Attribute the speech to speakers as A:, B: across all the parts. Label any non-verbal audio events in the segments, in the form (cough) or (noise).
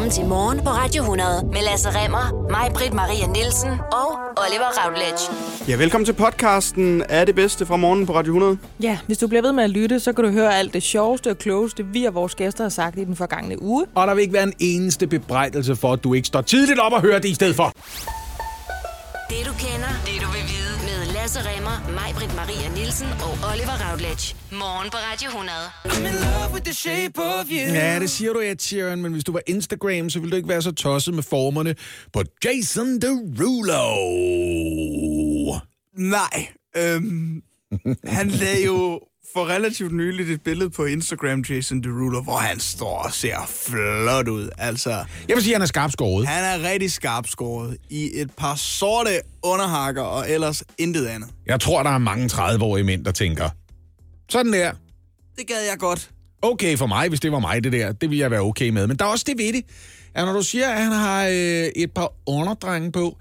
A: Velkommen til Morgen på Radio 100 med Lasse Remmer, mig, Britt Maria Nielsen og Oliver Routledge.
B: Ja, velkommen til podcasten af det bedste fra morgen på Radio 100.
C: Ja, hvis du bliver ved med at lytte, så kan du høre alt det sjoveste og klogeste, vi og vores gæster har sagt i den forgangne uge.
D: Og der vil ikke være en eneste bebrejdelse for, at du ikke står tidligt op og hører det i stedet for.
A: Det du kender, det du vil vide Lasse Remmer, mig, Britt Maria Nielsen og Oliver Routledge. Morgen på Radio 100.
D: Ja, det siger du, Ed Sheeran, men hvis du var Instagram, så ville du ikke være så tosset med formerne på Jason Derulo.
B: Nej, øhm, han lagde jo for relativt nyligt et billede på Instagram, Jason Derulo, hvor han står og ser flot ud. Altså,
D: Jeg vil sige, at han er skarpt skåret.
B: han er rigtig skarp skåret i et par sorte underhakker og ellers intet andet.
D: Jeg tror, der er mange 30-årige mænd, der tænker, sådan der,
B: Det gad jeg godt.
D: okay for mig, hvis det var mig, det der. Det ville jeg være okay med. Men der er også det ved det, at når du siger, at han har øh, et par underdrenge på,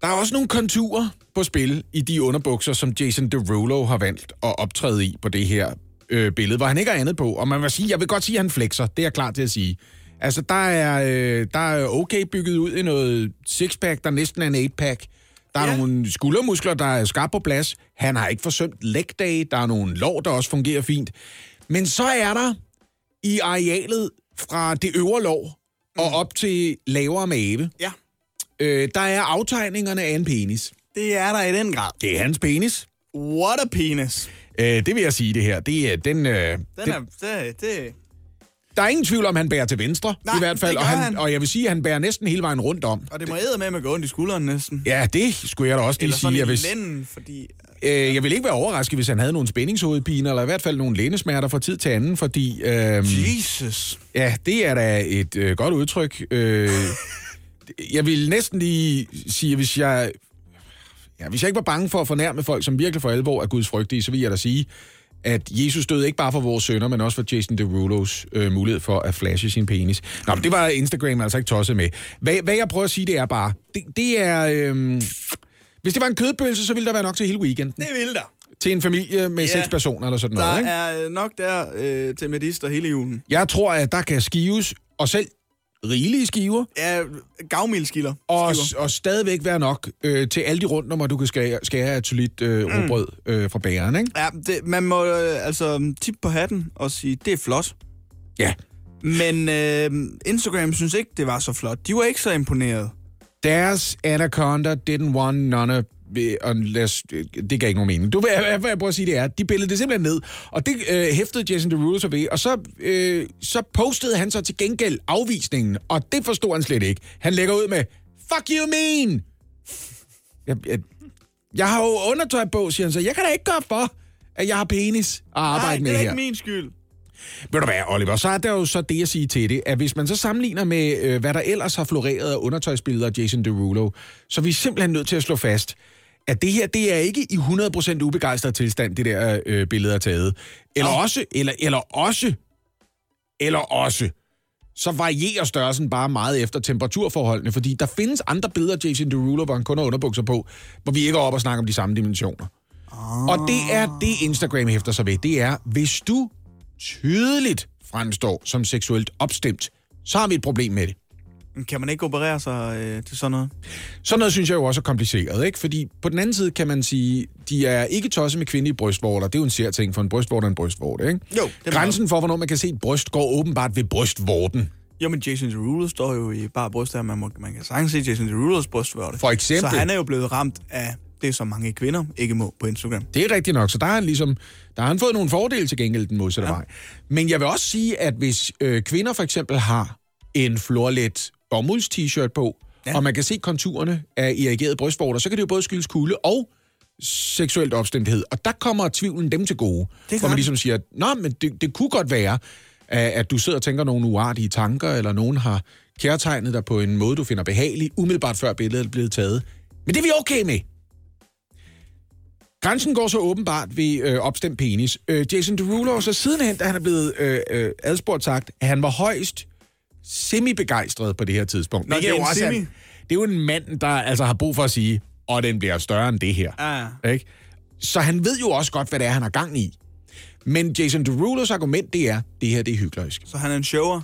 D: der er også nogle konturer på spil i de underbukser, som Jason Derulo har valgt at optræde i på det her øh, billede, hvor han ikke har andet på. Og man vil sige, jeg vil godt sige, at han flexer. Det er jeg klar til at sige. Altså, der er, øh, der er okay bygget ud i noget sixpack, der næsten er en eightpack. Der er
B: Ja.
D: nogle skuldermuskler, der er skarpe på plads. Han har ikke forsømt leg day. Der er nogle lår, der også fungerer fint. Men så er der i arealet fra det øvre lår og op til lavere mave,
B: Ja,
D: øh, der er aftegningerne af en penis.
B: Det er der i den grad.
D: Det er hans penis.
B: What a penis.
D: Øh, det vil jeg sige, det her. Det er den... Øh,
B: Den
D: det,
B: er, det, det,
D: der er ingen tvivl om, han bærer til venstre,
B: Nej,
D: i hvert fald. Og, han,
B: han.
D: og jeg vil sige, at han bærer næsten hele vejen rundt om.
B: og det må æde med at gå ondt i skulderen næsten.
D: Ja, det skulle jeg da også lige
B: Eller sådan
D: sige.
B: lænden, fordi...
D: øh, jeg vil ikke være overrasket, hvis han havde nogle spændingshovedpiner, eller i hvert fald nogle lændesmerter fra tid til anden, fordi... Øh,
B: Jesus.
D: Ja, det er da et øh, godt udtryk. Øh, (laughs) jeg vil næsten lige sige, hvis jeg, ja, hvis jeg ikke var bange for at fornærme folk, som virkelig for alvor er Guds frygtige, så vil jeg da sige, at Jesus døde ikke bare for vores sønner, men også for Jason Derulos øh, mulighed for at flashe sin penis. Nå, men det var Instagram altså ikke tosset med. Hvad, hvad jeg prøver at sige, det er bare, det, det er... Øh, hvis det var en kødpølse, så ville der være nok til hele weekenden.
B: Det vil der.
D: Til en familie med
B: Ja.
D: seks personer eller sådan
B: Der
D: noget. Ikke?
B: er nok der øh, til medister hele julen.
D: Jeg tror, at der kan skives, og selv rigelige skiver,
B: Ja, gavmildskilder.
D: Og, og stadigvæk være nok øh, til alle de rundnummer, du kan skære, skære et solidt øh,
B: Mm.
D: råbrød øh, fra bageren, ikke?
B: Ja, det, man må øh, altså tippe på hatten og sige, det er flot.
D: Ja.
B: Men øh, Instagram synes ikke, det var så flot. De var ikke så imponeret.
D: Deres Anaconda didn't want none of unless, det gav ikke nogen mening. Du, hvad, hvad jeg prøver at sige, det er, de billede det simpelthen ned, og det øh, hæftede Jason Derulo sig ved, og så, øh, så postede han så til gengæld afvisningen, og det forstod han slet ikke. Han lægger ud med, fuck you mean! Jeg, jeg, jeg har jo undertøj på, siger han så. Jeg kan da ikke gøre for, at jeg har penis at arbejde
B: Nej, det
D: med
B: er
D: her.
B: ikke min skyld.
D: Ved du hvad, Oliver, så er der jo så det at sige til det, at hvis man så sammenligner med, øh, hvad der ellers har floreret af undertøjsbilleder af Jason Derulo, så er vi simpelthen nødt til at slå fast, at det her, det er ikke i 100% ubegejstret tilstand, det der øh, billede er taget. Eller
B: Nå.
D: også, eller, eller også, eller også, så varierer størrelsen bare meget efter temperaturforholdene, fordi der findes andre billeder Jason Derulo, hvor han kun har underbukser på, hvor vi ikke er oppe og snakker om de samme dimensioner. Og det er det, Instagram hæfter sig ved. Det er, hvis du tydeligt fremstår som seksuelt opstemt, så har vi et problem med det.
B: Kan man ikke operere sig øh, til sådan noget?
D: Sådan noget synes jeg jo også er kompliceret, ikke? Fordi på den anden side kan man sige, de er ikke tosset med kvindelige brystvorter. Det er jo en sær ting, for en brystvorte er en brystvorte, ikke?
B: Jo, det
D: Grænsen for, hvornår man kan se et bryst, går åbenbart ved brystvorten.
B: Jo, men Jason Derulo står jo i bare bryst her. Man, må, man kan sagtens se Jason Derulos brystvørte.
D: For eksempel.
B: Så han er jo blevet ramt af det, som mange kvinder ikke må på Instagram.
D: Det er rigtigt nok, så der har han ligesom, der har han fået nogle fordele til gengæld den modsatte ja. vej. Men jeg vil også sige, at hvis øh, kvinder for eksempel har en florlet bomulds-t-shirt på,
B: Ja.
D: og man kan se konturerne af irrigerede brystvorter, så kan det jo både skyldes kulde og seksuelt opstemthed. Og der kommer tvivlen dem til gode.
B: gør
D: hvor man ligesom siger, nå, men det, det kunne godt være, at, at du sidder og tænker nogle uartige tanker, eller nogen har kærtegnet dig på en måde, du finder behagelig, umiddelbart før billedet er blevet taget. Men det er vi okay med. Grænsen går så åbenbart ved øh, opstemt penis. Øh, Jason Derulo, så sidenhen, da han er blevet øh, øh, adspurgt sagt, at han var højst semi-begejstret på det her tidspunkt.
B: Nå, det er
D: jo også
B: semi.
D: det er jo en mand, der altså har brug for at sige, og den bliver større end det her.
B: Ah.
D: Ikke? Så han ved jo også godt, hvad det er, han har gang i. Men Jason Derulos argument, det er, det her det er hyklerisk.
B: Så han er en shower.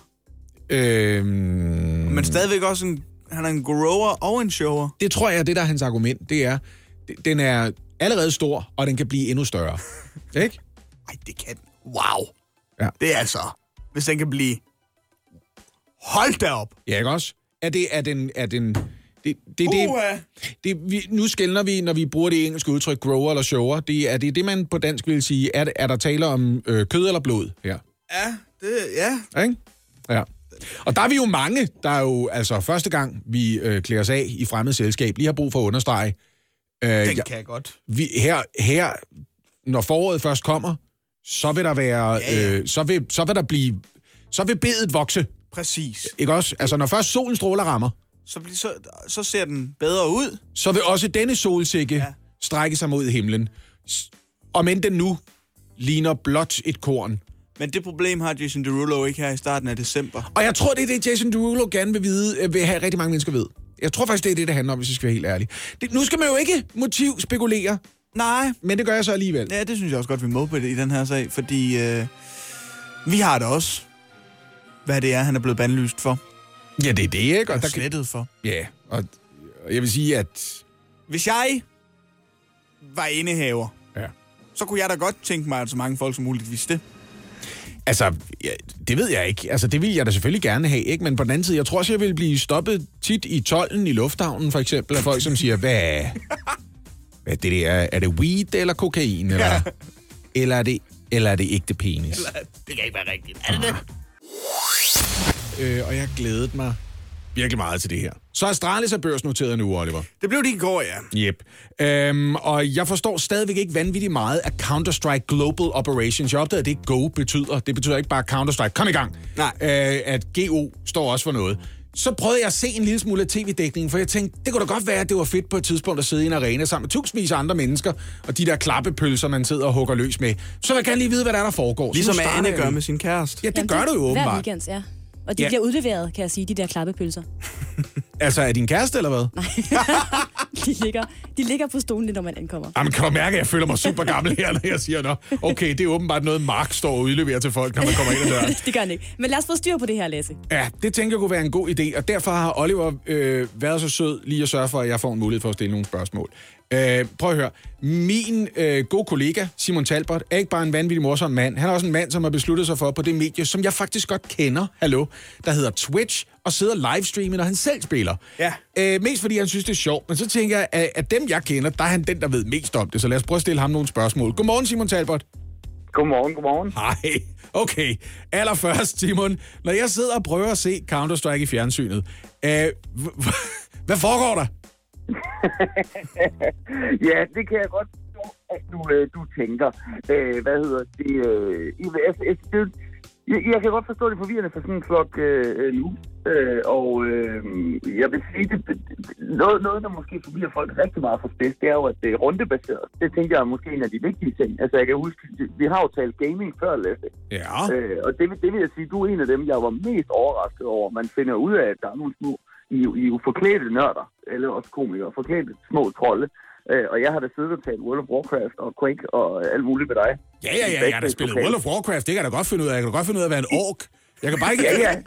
D: Øhm,
B: Men stadigvæk også en, han er en grower og en shower.
D: Det tror jeg, det der er hans argument, det er, den er allerede stor, og den kan blive endnu større. (laughs) ikke?
B: Ej, det kan Wow.
D: Ja.
B: Det er altså... Hvis den kan blive... Hold da op!
D: Ja, ikke også? Er det, er den, er den, det, det, det, det, vi, nu skældner vi, når vi bruger det engelske udtryk grower eller shower. Det, er det det, man på dansk vil sige? Er, er der tale om øh, kød eller blod her?
B: Ja, det... Ja.
D: Ikke? Ja. Og der er vi jo mange, der er jo altså første gang, vi øh, klæder os af i fremmed selskab, lige har brug for at understrege. Øh,
B: Den
D: ja,
B: kan jeg godt.
D: vi, her, her, når foråret først kommer, så vil der være,
B: Ja, ja.
D: Øh, så, vil, så vil der blive, så vil bedet vokse,
B: Præcis.
D: ikke også? Altså, når først solen stråler rammer,
B: Så, så, så ser den bedre ud.
D: så vil også denne solsikke ja. Strække sig mod himlen. Og men den nu ligner blot et korn.
B: Men det problem har Jason Derulo ikke her i starten af december.
D: Og jeg tror, det er det, Jason Derulo gerne vil vide, øh, vil have rigtig mange mennesker ved. Jeg tror faktisk, det er det, det handler om, hvis jeg skal være helt ærlig. Det, nu skal man jo ikke motiv spekulere,
B: Nej,
D: men det gør jeg så alligevel.
B: ja, det synes jeg også godt, vi må på det i den her sag, fordi øh, vi har da også, hvad det er, han er blevet bandlyst for.
D: Ja, det er det, ikke? Og der
B: slettet for.
D: ja, og og jeg vil sige, at...
B: Hvis jeg var indehaver,
D: Ja.
B: så kunne jeg da godt tænke mig, at så mange folk som muligt vidste det.
D: Altså, ja, det ved jeg ikke. Altså, det vil jeg da selvfølgelig gerne have, ikke? Men på den anden side, jeg tror også, jeg vil blive stoppet tit i tollen i lufthavnen, for eksempel, af folk, som siger, hvad, hvad er det der? Er det weed eller kokain? Eller,
B: Ja.
D: eller, er, det, eller er det ægte penis?
B: Det kan ikke være rigtigt. Er det det?
D: Øh, og jeg glædet mig virkelig meget til det her. Så Astralis er børsnoteret nu, Oliver.
B: Det blev det i går, ja.
D: Yep. Øhm, og jeg forstår stadigvæk ikke vanvittigt meget af Counter-Strike Global Operations. Jeg opdagede, at det Go betyder. Det betyder ikke bare Counter-Strike. Kom i gang.
B: Nej.
D: Øh, at GO står også for noget. Så prøvede jeg at se en lille smule af tv-dækningen, for jeg tænkte, det kunne da godt være, at det var fedt på et tidspunkt at sidde i en arena sammen med tusindvis af andre mennesker, og de der klappepølser, man sidder og hugger løs med. Så vil jeg gerne lige vide, hvad der er, der foregår.
B: Ligesom Anne gør med sin kæreste.
D: Ja, det gør du jo
E: Hver
D: åbenbart.
E: weekend, ja. Og de
D: ja.
E: bliver udleveret, kan jeg sige, de der klappepølser. (laughs)
D: Altså, er din kæreste, eller hvad? (laughs)
E: De ligger, de ligger på stolen, når man ankommer.
D: Jamen, kan du mærke, at jeg føler mig super gammel her, når jeg siger, nå, okay, det er åbenbart noget, Mark står og udleverer til folk, når man kommer ind ad døren. (laughs)
E: det gør han ikke. Men lad os få styr på det her, Lasse.
D: Ja, det tænker jeg kunne være en god idé, og derfor har Oliver øh, været så sød lige at sørge for, at jeg får en mulighed for at stille nogle spørgsmål. Øh, prøv at høre. Min øh, gode kollega, Simon Talbot, er ikke bare en vanvittig morsom mand. Han er også en mand, som har besluttet sig for på det medie, som jeg faktisk godt kender, hallo, der hedder Twitch, og sidder livestreamen, når han selv spiller.
B: Ja.
D: Øh, mest fordi han synes, det er sjovt, men så tænker jeg, at af dem, jeg kender, der er han den, der ved mest om det, så lad os prøve at stille ham nogle spørgsmål. Godmorgen, Simon Talbot.
F: Godmorgen, godmorgen.
D: Hej. (laughs) Okay. Allerførst, Simon. Når jeg sidder og prøver at se Counter-Strike i fjernsynet, øh, h- h- (laughs) hvad foregår der? (laughs)
F: ja, det kan jeg godt forstå, at du, øh, du tænker. Øh, hvad hedder det? Øh, i- altså, det jeg, jeg kan godt forstå det er forvirrende for sådan en flok øh, øh, nu. Øh, og øh, jeg vil sige, det, noget, noget, der måske forvirrer folk rigtig meget for spids, det er jo, at det er rundebaseret. Det tænker jeg er måske en af de vigtige ting. Altså, jeg kan huske, vi har jo talt gaming før, Lasse.
D: Ja.
F: Øh, og det, vil- det vil jeg sige, du er en af dem, jeg var mest overrasket over. Man finder ud af, at der er nogle små, I, I er jo forklædte nørder, eller også komikere, forklædte små trolde. Øh, og jeg har da siddet og talt World of Warcraft og Quake og alt muligt med dig.
D: Ja, ja, ja, jeg har da spillet World of Warcraft. Det kan jeg da godt finde ud af. Jeg kan da godt finde ud af at være en ork. Jeg kan bare ikke...
F: Ja, ja. (laughs)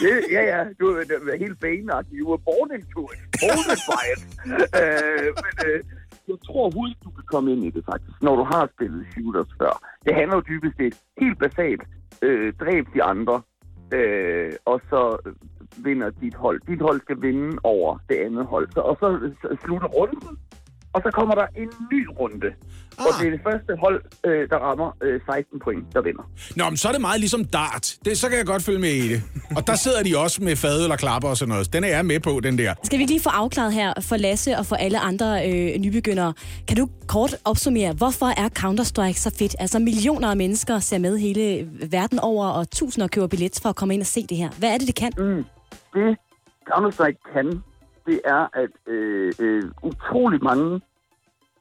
F: det, ja, ja, du er du er helt baneagtig. You were born into it. Born by it. (laughs) øh, men øh, jeg tror hurtigt, du kan komme ind i det faktisk, når du har spillet shooters før. Det handler jo dybest set helt basalt. Øh, dræb de andre, øh, og så øh, vinder dit hold. Dit hold skal vinde over det andet hold. Så, og så, så slutter runden, og så kommer der en ny runde. Ah. Og det er det første hold, øh, der rammer øh, 16 point, der vinder.
D: Nå, men så er det meget ligesom dart. Det, så kan jeg godt følge med i det. Og der sidder de også med fad eller klapper og sådan noget. Den er jeg med på, den der.
E: Skal vi lige få afklaret her for Lasse og for alle andre øh, nybegyndere? Kan du kort opsummere, hvorfor er Counter-Strike så fedt? Altså millioner af mennesker ser med hele verden over, og tusinder køber billet for at komme ind og se det her. Hvad er det, det kan?
F: Mm. Det Counter-Strike kan, det er, at øh, øh, utrolig mange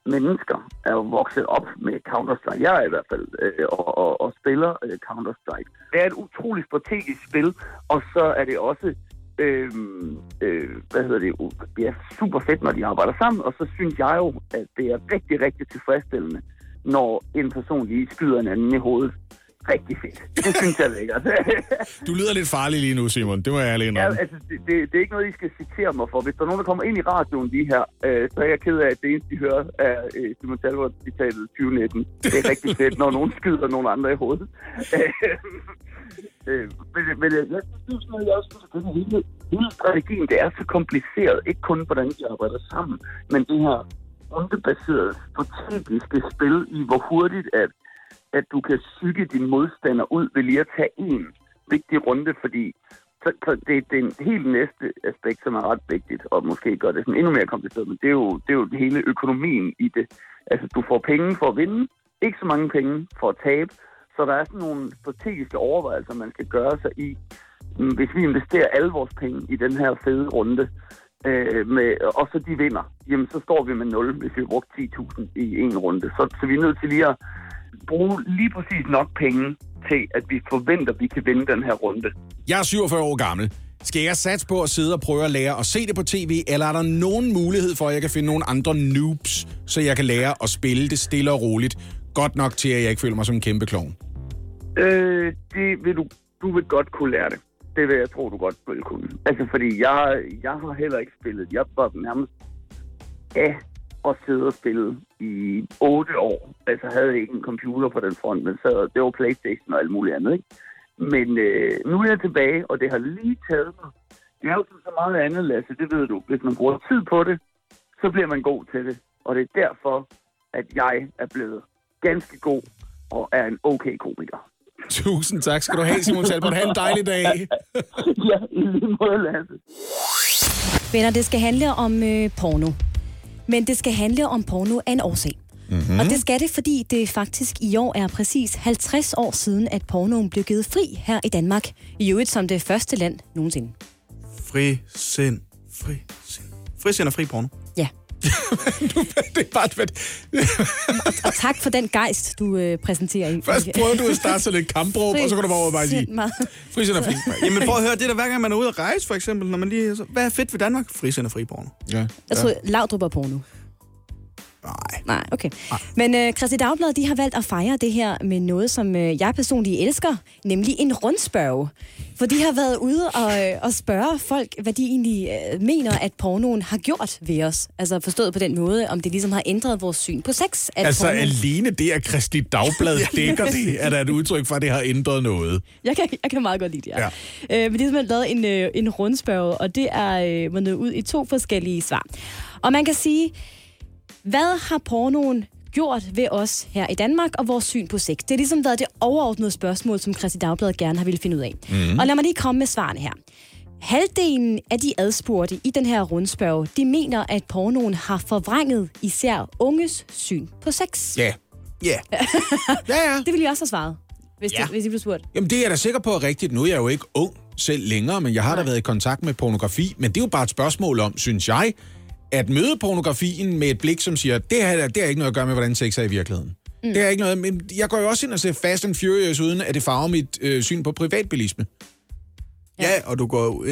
F: mennesker er jo vokset op med Counter-Strike. Jeg er i hvert fald, øh, og, og, og spiller øh, Counter-Strike. Det er et utroligt strategisk spil, og så er det også, øh, øh, hvad hedder det, det er super fedt, når de arbejder sammen, og så synes jeg jo, at det er rigtig, rigtig tilfredsstillende, når en person lige skyder en anden i hovedet rigtig fedt. (laughs) Det synes jeg er lækkert.
D: Du lyder lidt farlig lige nu, Simon. Det må jeg ærlig
F: Ja,
D: indrømme.
F: altså, det, det, det er ikke noget, I skal citere mig for. Hvis der er nogen, der kommer ind i radioen lige her, øh, så er jeg ked af, at det eneste, de hører, er øh, Simon Talbot citatet 2019. Det er rigtig fedt, når nogen skyder nogen andre i hovedet. øh, men, men jeg, jeg synes, at jeg også synes, at hele, hele strategien, det er så kompliceret. Ikke kun, hvordan de arbejder sammen, men det her rundebaserede strategiske spil i, hvor hurtigt at, at du kan psyke din modstander ud ved lige at tage en vigtig runde, fordi så, så det, det er en helt næste aspekt, som er ret vigtigt, og måske gør det sådan endnu mere kompliceret, men det er jo, det er jo hele økonomien i det. Altså, du får penge for at vinde, ikke så mange penge for at tabe, så der er sådan nogle strategiske overvejelser, man skal gøre sig i. Mm, hvis vi investerer alle vores penge i den her fede runde, øh, med, og så de vinder, jamen så står vi med 0, hvis vi har brugt 10.000 i en runde. Så, så vi er nødt til lige at bruge lige præcis nok penge til, at vi forventer, at vi kan vinde den her runde.
D: Jeg er 47 år gammel. Skal jeg satse på at sidde og prøve at lære at se det på tv, eller er der nogen mulighed for, at jeg kan finde nogle andre noobs, så jeg kan lære at spille det stille og roligt? Godt nok til, at jeg ikke føler mig som en kæmpe klovn.
F: Øh, det vil du, du vil godt kunne lære det. Det vil jeg tro, du godt vil kunne. Altså, fordi jeg, jeg har heller ikke spillet. Jeg var nærmest af at sidde og spille i otte år. Altså, havde ikke en computer på den front, men så, det var Playstation og alt muligt andet, ikke? Men øh, nu er jeg tilbage, og det har lige taget mig. Det er jo så meget andet, Lasse, det ved du. Hvis man bruger tid på det, så bliver man god til det. Og det er derfor, at jeg er blevet ganske god og er en okay komiker.
D: Tusind tak skal du have, Simon Talbot. Ha' en dejlig dag. (laughs)
F: ja, i lige måde, Lasse.
E: Venner, det skal handle om øh, porno. Men det skal handle om porno af en årsag. Mm-hmm. Og det skal det, fordi det faktisk i år er præcis 50 år siden, at pornoen blev givet fri her i Danmark. I øvrigt som det første land nogensinde.
B: Fri sind. Fri sind. Fri sind og fri porno. (laughs)
E: Ja.
D: det er bare et
E: Og tak for den gejst, du øh, præsenterer i.
D: Først prøver du at starte (laughs) sådan lidt kampråb, og så kan du bare over og bare sige,
E: Sind meget.
D: frisind og fri.
B: Jamen prøv at høre, det er da hver gang man er ude at rejse, for eksempel, når man lige... Så, hvad er fedt ved Danmark? Fri sind og fri porno.
D: Ja.
E: Jeg tror, Laudrup er porno.
B: Nej.
E: Nej, okay. Men øh, Christi Dagblad, de har valgt at fejre det her med noget, som øh, jeg personligt elsker, nemlig en rundspørge. For de har været ude og, øh, og spørge folk, hvad de egentlig øh, mener, at pornoen har gjort ved os. Altså forstået på den måde, om det ligesom har ændret vores syn på sex. At
D: Altså
E: porno...
D: alene det, at Kristi Dagblad (laughs) dækker det, er der et udtryk for, at det har ændret noget.
E: Jeg kan, jeg kan meget godt lide det, ja.
D: Ja.
E: Øh, men de har simpelthen lavet en, øh, en rundspørge, og det er øh, mundet ud i to forskellige svar. Og man kan sige, hvad har pornoen gjort ved os her i Danmark og vores syn på sex? Det har ligesom været det overordnede spørgsmål, som Christi Dagblad gerne har ville finde ud af. Mm. Og lad mig lige komme med svarene her. Halvdelen af de adspurgte i den her rundspørg, de mener, at pornoen har forvrænget især unges syn på sex.
D: Ja.
B: Ja. (laughs)
D: Ja, ja.
E: Det ville jeg også have svaret, hvis,
B: Ja.
E: det, hvis I blev spurgt.
D: Jamen, det er jeg da sikker på er rigtigt. Nu er jeg jo ikke ung selv længere, men jeg har da været i kontakt med pornografi. Men det er jo bare et spørgsmål om, synes jeg, at møde pornografien med et blik, som siger, det her det har ikke noget at gøre med, hvordan sex er i virkeligheden. Mm. Det er ikke noget, men jeg går jo også ind og ser Fast and Furious, uden at det farver mit øh, syn på privatbilisme.
B: ja, og du går jo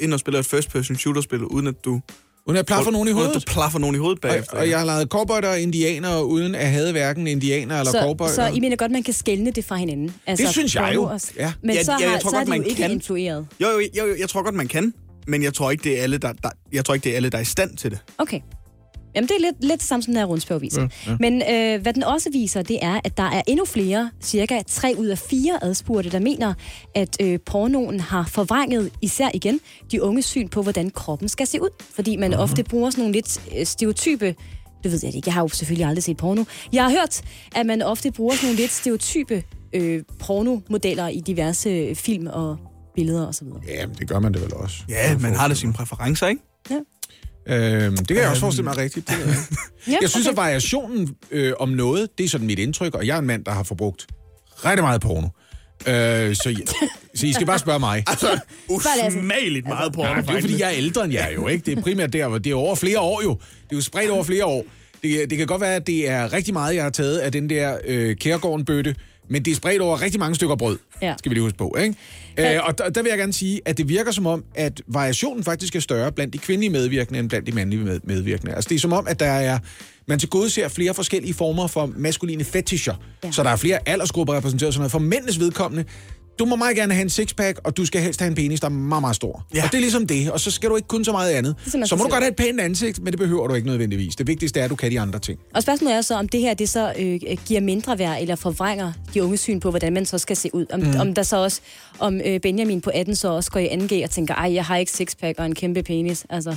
B: ind og spiller et first-person shooter-spil, uden at du...
D: Uden at plaffer nogen i
B: Uden at
D: hovedet.
B: du plaffer nogen i hovedet
D: Og,
B: bagefter.
D: og jeg har lavet cowboyter og indianer, uden at have hverken indianer eller
E: Så,
D: cowboyter.
E: så I mener godt, man kan skelne det fra hinanden? Altså,
D: Det synes jeg jo.
E: og-
D: Ja.
E: Men
B: Ja,
E: så,
B: ja, jeg
E: har,
B: tror
E: så er
B: godt,
E: det jo
B: man
E: ikke
B: kan.
E: influeret.
B: Jo, jo, jo, jo, jeg tror godt, man kan, men jeg tror ikke, det er alle, der, der, jeg tror ikke, det er alle, der er i stand til det.
E: Okay. Jamen, det er lidt, lidt samme, som den her rundspørg viser. Ja, ja. Men øh, hvad den også viser, det er, at der er endnu flere, cirka 3 ud af 4 adspurgte, der mener, at øh, pornoen har forvrænget, især igen, de unges syn på, hvordan kroppen skal se ud. Fordi man uh-huh. ofte bruger sådan nogle lidt øh, stereotype det ved jeg ikke, jeg har jo selvfølgelig aldrig set porno. Jeg har hørt, at man ofte bruger sådan nogle lidt stereotype øh, pornomodeller i diverse øh, film og billeder osv.
D: Ja, men det gør man det vel også.
B: Ja, man har da sine præferencer, ikke?
D: Øhm, det kan jeg også forestille mig rigtigt. Det, (laughs)
E: Ja,
D: jeg synes,
E: okay.
D: at variationen øh, om noget, det er sådan mit indtryk, og jeg er en mand, der har forbrugt rigtig meget porno. Øh, så, så I skal bare spørge mig. (laughs)
B: Altså, usmageligt meget porno.
D: Ja, det er jo, fordi jeg er ældre end jer jo, ikke? Det er primært der, hvor det er over flere år jo. Det er jo spredt over flere år. Det, det kan godt være, at det er rigtig meget, jeg har taget af den der øh, Kærgården-bøtte Men det er spredt over rigtig mange stykker brød,
E: Ja.
D: skal vi lige huske på. Ikke? Øh, og der, der vil jeg gerne sige, at det virker som om, at variationen faktisk er større blandt de kvindelige medvirkende end blandt de mandlige med, medvirkende. Altså det er som om, at der er man til gode ser flere forskellige former for maskuline fetischer. Ja. Så der er flere aldersgrupper repræsenteret sådan noget. For mændenes vedkommende, du må meget gerne have en sixpack, og du skal helst have en penis, der er meget, meget stor. Ja. Og det er ligesom det, og så skal du ikke kun så meget andet.
E: som man
D: Så må du godt have et pænt ansigt, men det behøver du ikke nødvendigvis. Det vigtigste er, at du kan de andre ting.
E: Og spørgsmålet er så, om det her det så øh, giver mindre værd, eller forvrænger de unge syn på, hvordan man så skal se ud. Om, mm. om der så også, om øh, Benjamin på 18 så også går i 2G og tænker, ej, jeg har ikke sixpack og en kæmpe penis. Altså,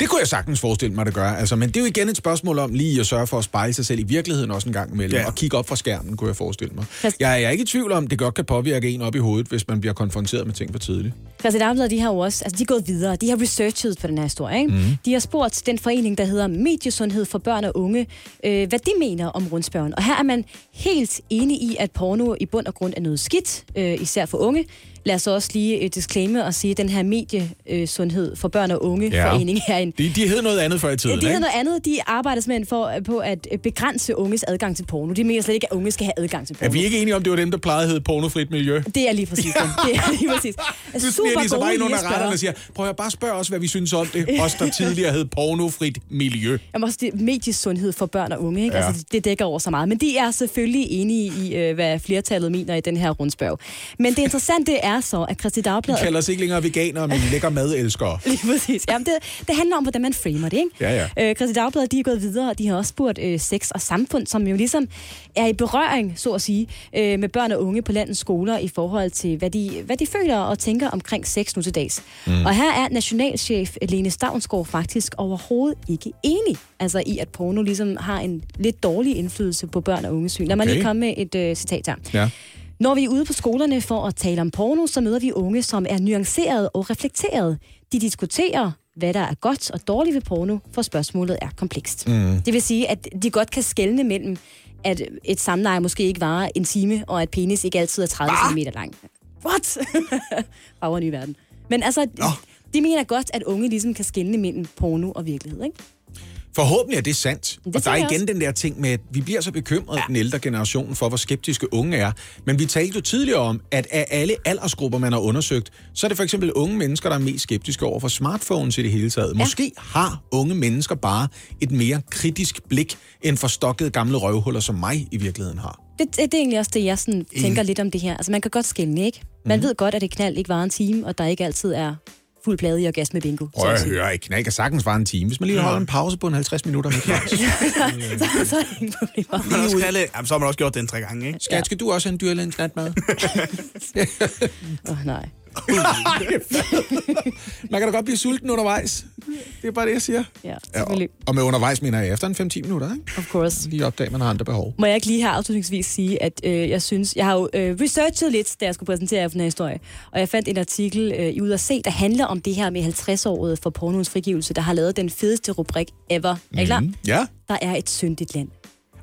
D: Det kunne jeg sagtens forestille mig, det gør. Altså, men det er jo igen et spørgsmål om lige at sørge for at spejle sig selv i virkeligheden også en gang imellem. Ja. Og kigge op fra skærmen, kunne jeg forestille mig. Jeg er, jeg er ikke i tvivl om, det godt kan påvirke en op i hovedet, hvis man bliver konfronteret med ting for tidligt.
E: Christian Dagblad, de har jo også, altså de er gået videre, de har researchet på den her historie, ikke? Mm. De har spurgt den forening, der hedder Mediesundhed for Børn og Unge, øh, hvad de mener om rundspørgen. Og her er man helt enig i, at porno i bund og grund er noget skidt, øh, især for unge. Lad os også lige øh, disclaimer og sige, at den her mediesundhed for børn og unge
D: Ja.
E: forening er en
D: De, de hed noget andet før i tiden,
E: det hedder
D: ikke?
E: noget andet. De arbejder simpelthen for, på at øh, begrænse unges adgang til porno. De mener slet ikke, at unge skal have adgang til porno.
D: Er vi ikke enige om, det var dem, der plejede at hedde pornofrit miljø?
E: Det er lige præcis det. (laughs) Det er lige præcis.
D: Nu smiger de så bare ind under retterne og siger, prøv at bare spørge os, hvad vi synes om det. Os, der tidligere hed pornofrit miljø.
E: Jamen også det mediesundhed for børn og unge, ikke?
D: Ja.
E: Ja. Altså, det dækker over så meget. Men de er selvfølgelig enige i, øh, hvad flertallet mener i den her rundspørg. Men det interessante er så, at Christi
D: Vi
E: Dagblad...
D: kalder os ikke længere veganere, men lækker madelskere. (laughs)
E: Lige præcis. Jamen, det, det handler om, hvordan man framer det, ikke?
D: Ja,
E: ja. Øh, Christi Dagblad, de er gået videre, og de har også spurgt øh, sex og samfund, som jo ligesom er i berøring, så at sige, øh, med børn og unge på landets skoler i forhold til, hvad de, hvad de føler og tænker omkring sex nu til dags. Mm. Og her er nationalchef Lene Stavnsgaard faktisk overhovedet ikke enig altså i, at porno ligesom har en lidt dårlig indflydelse på børn og unges syn. Lad mig
D: Okay.
E: lige komme med et øh, citat her.
D: Ja.
E: Når vi er ude på skolerne for at tale om porno, så møder vi unge, som er nuanceret og reflekteret. De diskuterer, hvad der er godt og dårligt ved porno, for spørgsmålet er komplekst. Mm. Det vil sige, at de godt kan skelne mellem, at et samleje måske ikke varer en time, og at penis ikke altid er 30 cm lang. What? (laughs) En ny verden. Men altså, de mener godt, at unge ligesom kan skelne mellem porno og virkelighed, ikke?
D: Forhåbentlig er det sandt.
E: Det
D: og der er igen den der ting med, at vi bliver så bekymrede, ja. den ældre generation, for hvor skeptiske unge er. Men vi talte jo tidligere om, at af alle aldersgrupper, man har undersøgt, så er det for eksempel unge mennesker, der er mest skeptiske over for smartphones i det hele taget. Ja. Måske har unge mennesker bare et mere kritisk blik, end forstokkede gamle røvhuller, som mig i virkeligheden har.
E: Det, det, det er egentlig også det, jeg sådan tænker lidt om det her. Altså, man kan godt skælne, ikke? Man
D: Mhm.
E: ved godt, at det knald ikke varer en time, og der ikke altid er fuld plade i orgasme bingo.
D: Prøv
E: at
D: høre, et knæk kan sagtens vare en time, hvis man lige holder en pause på en 50 minutter med Claus.
E: så, så er der ingen problemer.
B: Man også jamen, så har man også gjort den tre gange, ikke?
D: Skat, skal du også have en dyrlægens natmad? (laughs) (laughs)
E: Åh, oh, nej. (laughs)
D: Man kan da godt blive sulten undervejs. Det er bare det, jeg siger.
E: Ja,
D: Ja, og,
E: selvfølgelig.
D: og med undervejs mener jeg efter en 5-10 minutter, ikke?
E: Of course.
D: Lige opdage, at man har andre behov.
E: Må jeg ikke lige her afslutningsvis sige, at øh, jeg synes, jeg har jo øh, researchet lidt, da jeg skulle præsentere jer for den her historie, og jeg fandt en artikel øh, i Ud at se, der handler om det her med 50-året for pornoens frigivelse, der har lavet den fedeste rubrik ever. Er I klar?
D: Mm. Ja.
E: Der er et syndigt land.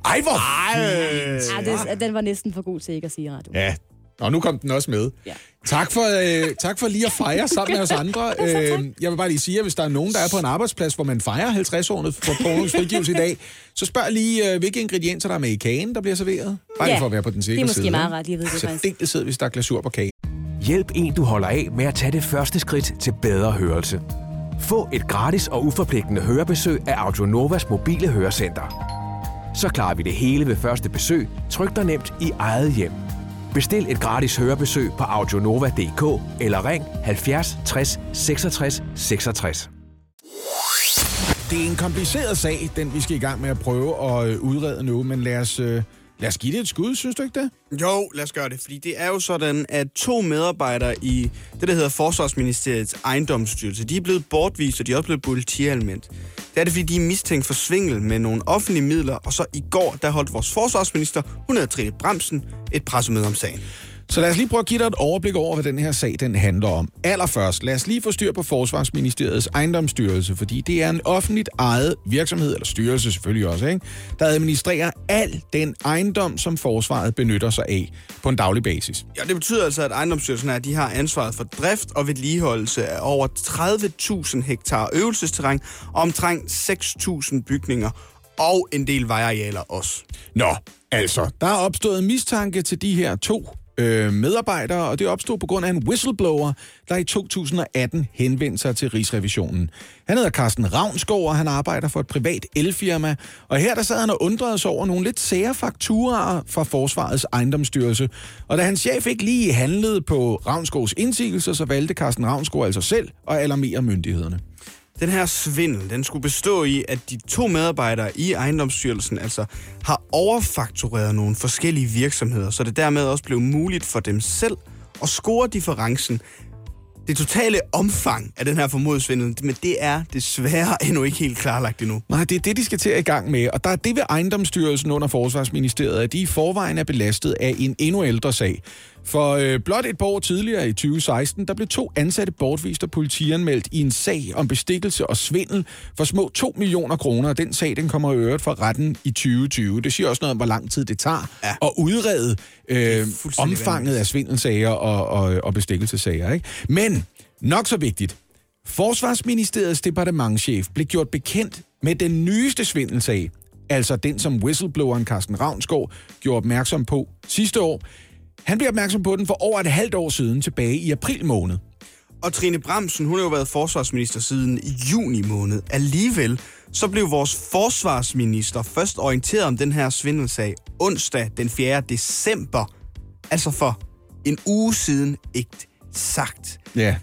D: Ej, hvor...
E: Ja, det, den var næsten for god til ikke at sige radio.
D: Ja. Og nu kom den også med.
E: Ja.
D: Tak for, øh, tak for lige at fejre sammen med os (laughs) andre. Øh, jeg vil bare lige sige, at hvis der er nogen, der er på en arbejdsplads, hvor man fejrer 50-året for pornoens frigivelse i dag, så spørg lige, øh, hvilke ingredienser der er med i kagen, der bliver serveret. Bare
E: Ja,
D: for at være på den sikre
E: det er måske
D: side.
E: meget ret, jeg ved det faktisk.
D: Særdeleshed, hvis der er glasur på kagen.
G: Hjælp en, du holder af med at tage det første skridt til bedre hørelse. Få et gratis og uforpligtende hørebesøg af Audionovas mobile hørecenter. Så klarer vi det hele ved første besøg, tryk dig nemt i eget hjem. Bestil et gratis hørebesøg på audionova.dk eller ring 70 60 66 66.
D: Det er en kompliceret sag, den vi skal i gang med at prøve at øh, udrede nu, men lad os, øh, lad os give det et skud, synes du ikke det?
B: Jo, lad os gøre det, fordi det er jo sådan, at to medarbejdere i det, der hedder Forsvarsministeriets ejendomsstyrelse, de er blevet bortvist, og de er også blevet politialmendt. Det er det, fordi de er mistænkt for svindel med nogle offentlige midler, og så i går, der holdt vores forsvarsminister, hun hedder Trine Bremsen, et pressemøde om sagen.
D: Så lad os lige prøve at give dig et overblik over, hvad den her sag den handler om. Allerførst, lad os lige få styr på Forsvarsministeriets ejendomsstyrelse, fordi det er en offentligt ejet virksomhed, eller styrelse selvfølgelig også, ikke? der administrerer al den ejendom, som forsvaret benytter sig af på en daglig basis.
B: Ja, det betyder altså, at ejendomsstyrelsen er, de har ansvaret for drift og vedligeholdelse af over 30.000 hektar øvelsesterræn og omtrent 6.000 bygninger og en del vejarealer også.
D: Nå, altså, der er opstået mistanke til de her to øh, medarbejdere, og det opstod på grund af en whistleblower, der i 2018 henvendte sig til Rigsrevisionen. Han hedder Carsten Ravnskov, og han arbejder for et privat elfirma, og her der sad han og undrede sig over nogle lidt sære fakturaer fra Forsvarets ejendomsstyrelse. Og da hans chef ikke lige handlede på Ravnskovs indsigelser, så valgte Carsten Ravnskov altså selv at alarmere myndighederne.
B: Den her svindel, den skulle bestå i, at de to medarbejdere i ejendomsstyrelsen altså har overfaktureret nogle forskellige virksomheder, så det dermed også blev muligt for dem selv at score differencen. Det totale omfang af den her formodede svindel, men det er desværre endnu ikke helt klarlagt endnu.
D: Nej, det er det, de skal til at i gang med. Og der er det ved ejendomsstyrelsen under Forsvarsministeriet, at de i forvejen er belastet af en endnu ældre sag. For øh, blot et par år tidligere i 2016, der blev to ansatte bortvist og politianmeldt i en sag om bestikkelse og svindel for små 2 millioner kroner. Den sag, den kommer i øvrigt fra retten i 2020. Det siger også noget om, hvor lang tid det tager ja. at udrede øh, omfanget af svindelsager og, og, og bestikkelsesager. Ikke? Men nok så vigtigt, Forsvarsministeriets departementchef blev gjort bekendt med den nyeste svindelsag, altså den, som whistlebloweren Carsten Ravnskov gjorde opmærksom på sidste år. Han blev opmærksom på den for over et halvt år siden, tilbage i april måned.
B: Og Trine Bramsen, hun har jo været forsvarsminister siden juni måned. Alligevel, så blev vores forsvarsminister først orienteret om den her svindelsag onsdag den 4. december. Altså for en uge siden, ikke sagt.
D: Ja.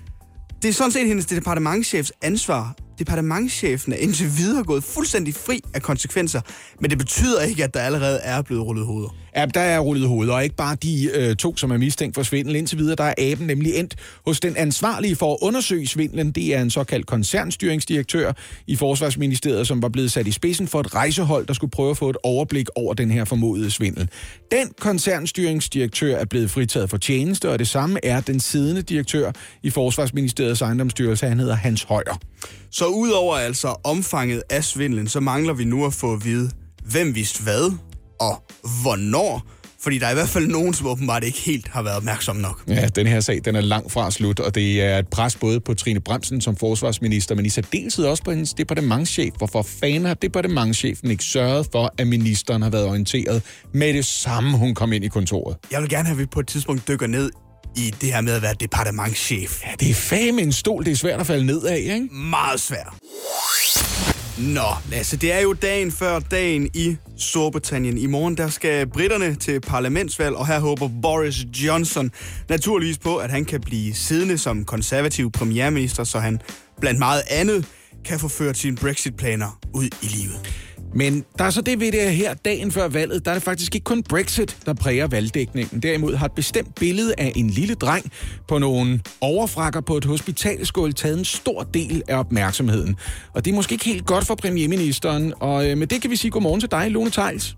B: Det er sådan set hendes departementchefs ansvar. Departementchefen er indtil videre gået fuldstændig fri af konsekvenser, men det betyder ikke, at der allerede er blevet rullet hoveder.
D: Ja, der er rullet hovedet, og ikke bare de øh, to, som er mistænkt for svindel. Indtil videre, der er aben nemlig endt hos den ansvarlige for at undersøge svindlen. Det er en såkaldt koncernstyringsdirektør i Forsvarsministeriet, som var blevet sat i spidsen for et rejsehold, der skulle prøve at få et overblik over den her formodede svindel. Den koncernstyringsdirektør er blevet fritaget for tjeneste, og det samme er den siddende direktør i Forsvarsministeriets ejendomsstyrelse. Han hedder Hans Højer.
B: Så udover altså omfanget af svindlen, så mangler vi nu at få at vide, hvem vidste hvad, og hvornår. Fordi der er i hvert fald nogen, som åbenbart ikke helt har været opmærksom nok.
D: Ja, den her sag, den er langt fra slut, og det er et pres både på Trine Bremsen som forsvarsminister, men i særdeleshed også på hendes departementschef. Hvorfor fanden har departementschefen ikke sørget for, at ministeren har været orienteret med det samme, hun kom ind i kontoret?
B: Jeg vil gerne have, at vi på et tidspunkt dykker ned i det her med at være departementschef.
D: Ja, det er fame en stol, det er svært at falde ned af, ikke?
B: Meget svært. Nå, Lasse, det er jo dagen før dagen i Storbritannien. I morgen der skal britterne til parlamentsvalg, og her håber Boris Johnson naturligvis på, at han kan blive siddende som konservativ premierminister, så han blandt meget andet kan få ført sine Brexit-planer ud i livet.
D: Men der er så det ved det her dagen før valget, der er det faktisk ikke kun Brexit, der præger valgdækningen. Derimod har et bestemt billede af en lille dreng på nogle overfrakker på et hospitalskål taget en stor del af opmærksomheden. Og det er måske ikke helt godt for premierministeren, og øh, med det kan vi sige godmorgen til dig, Lone Tejls.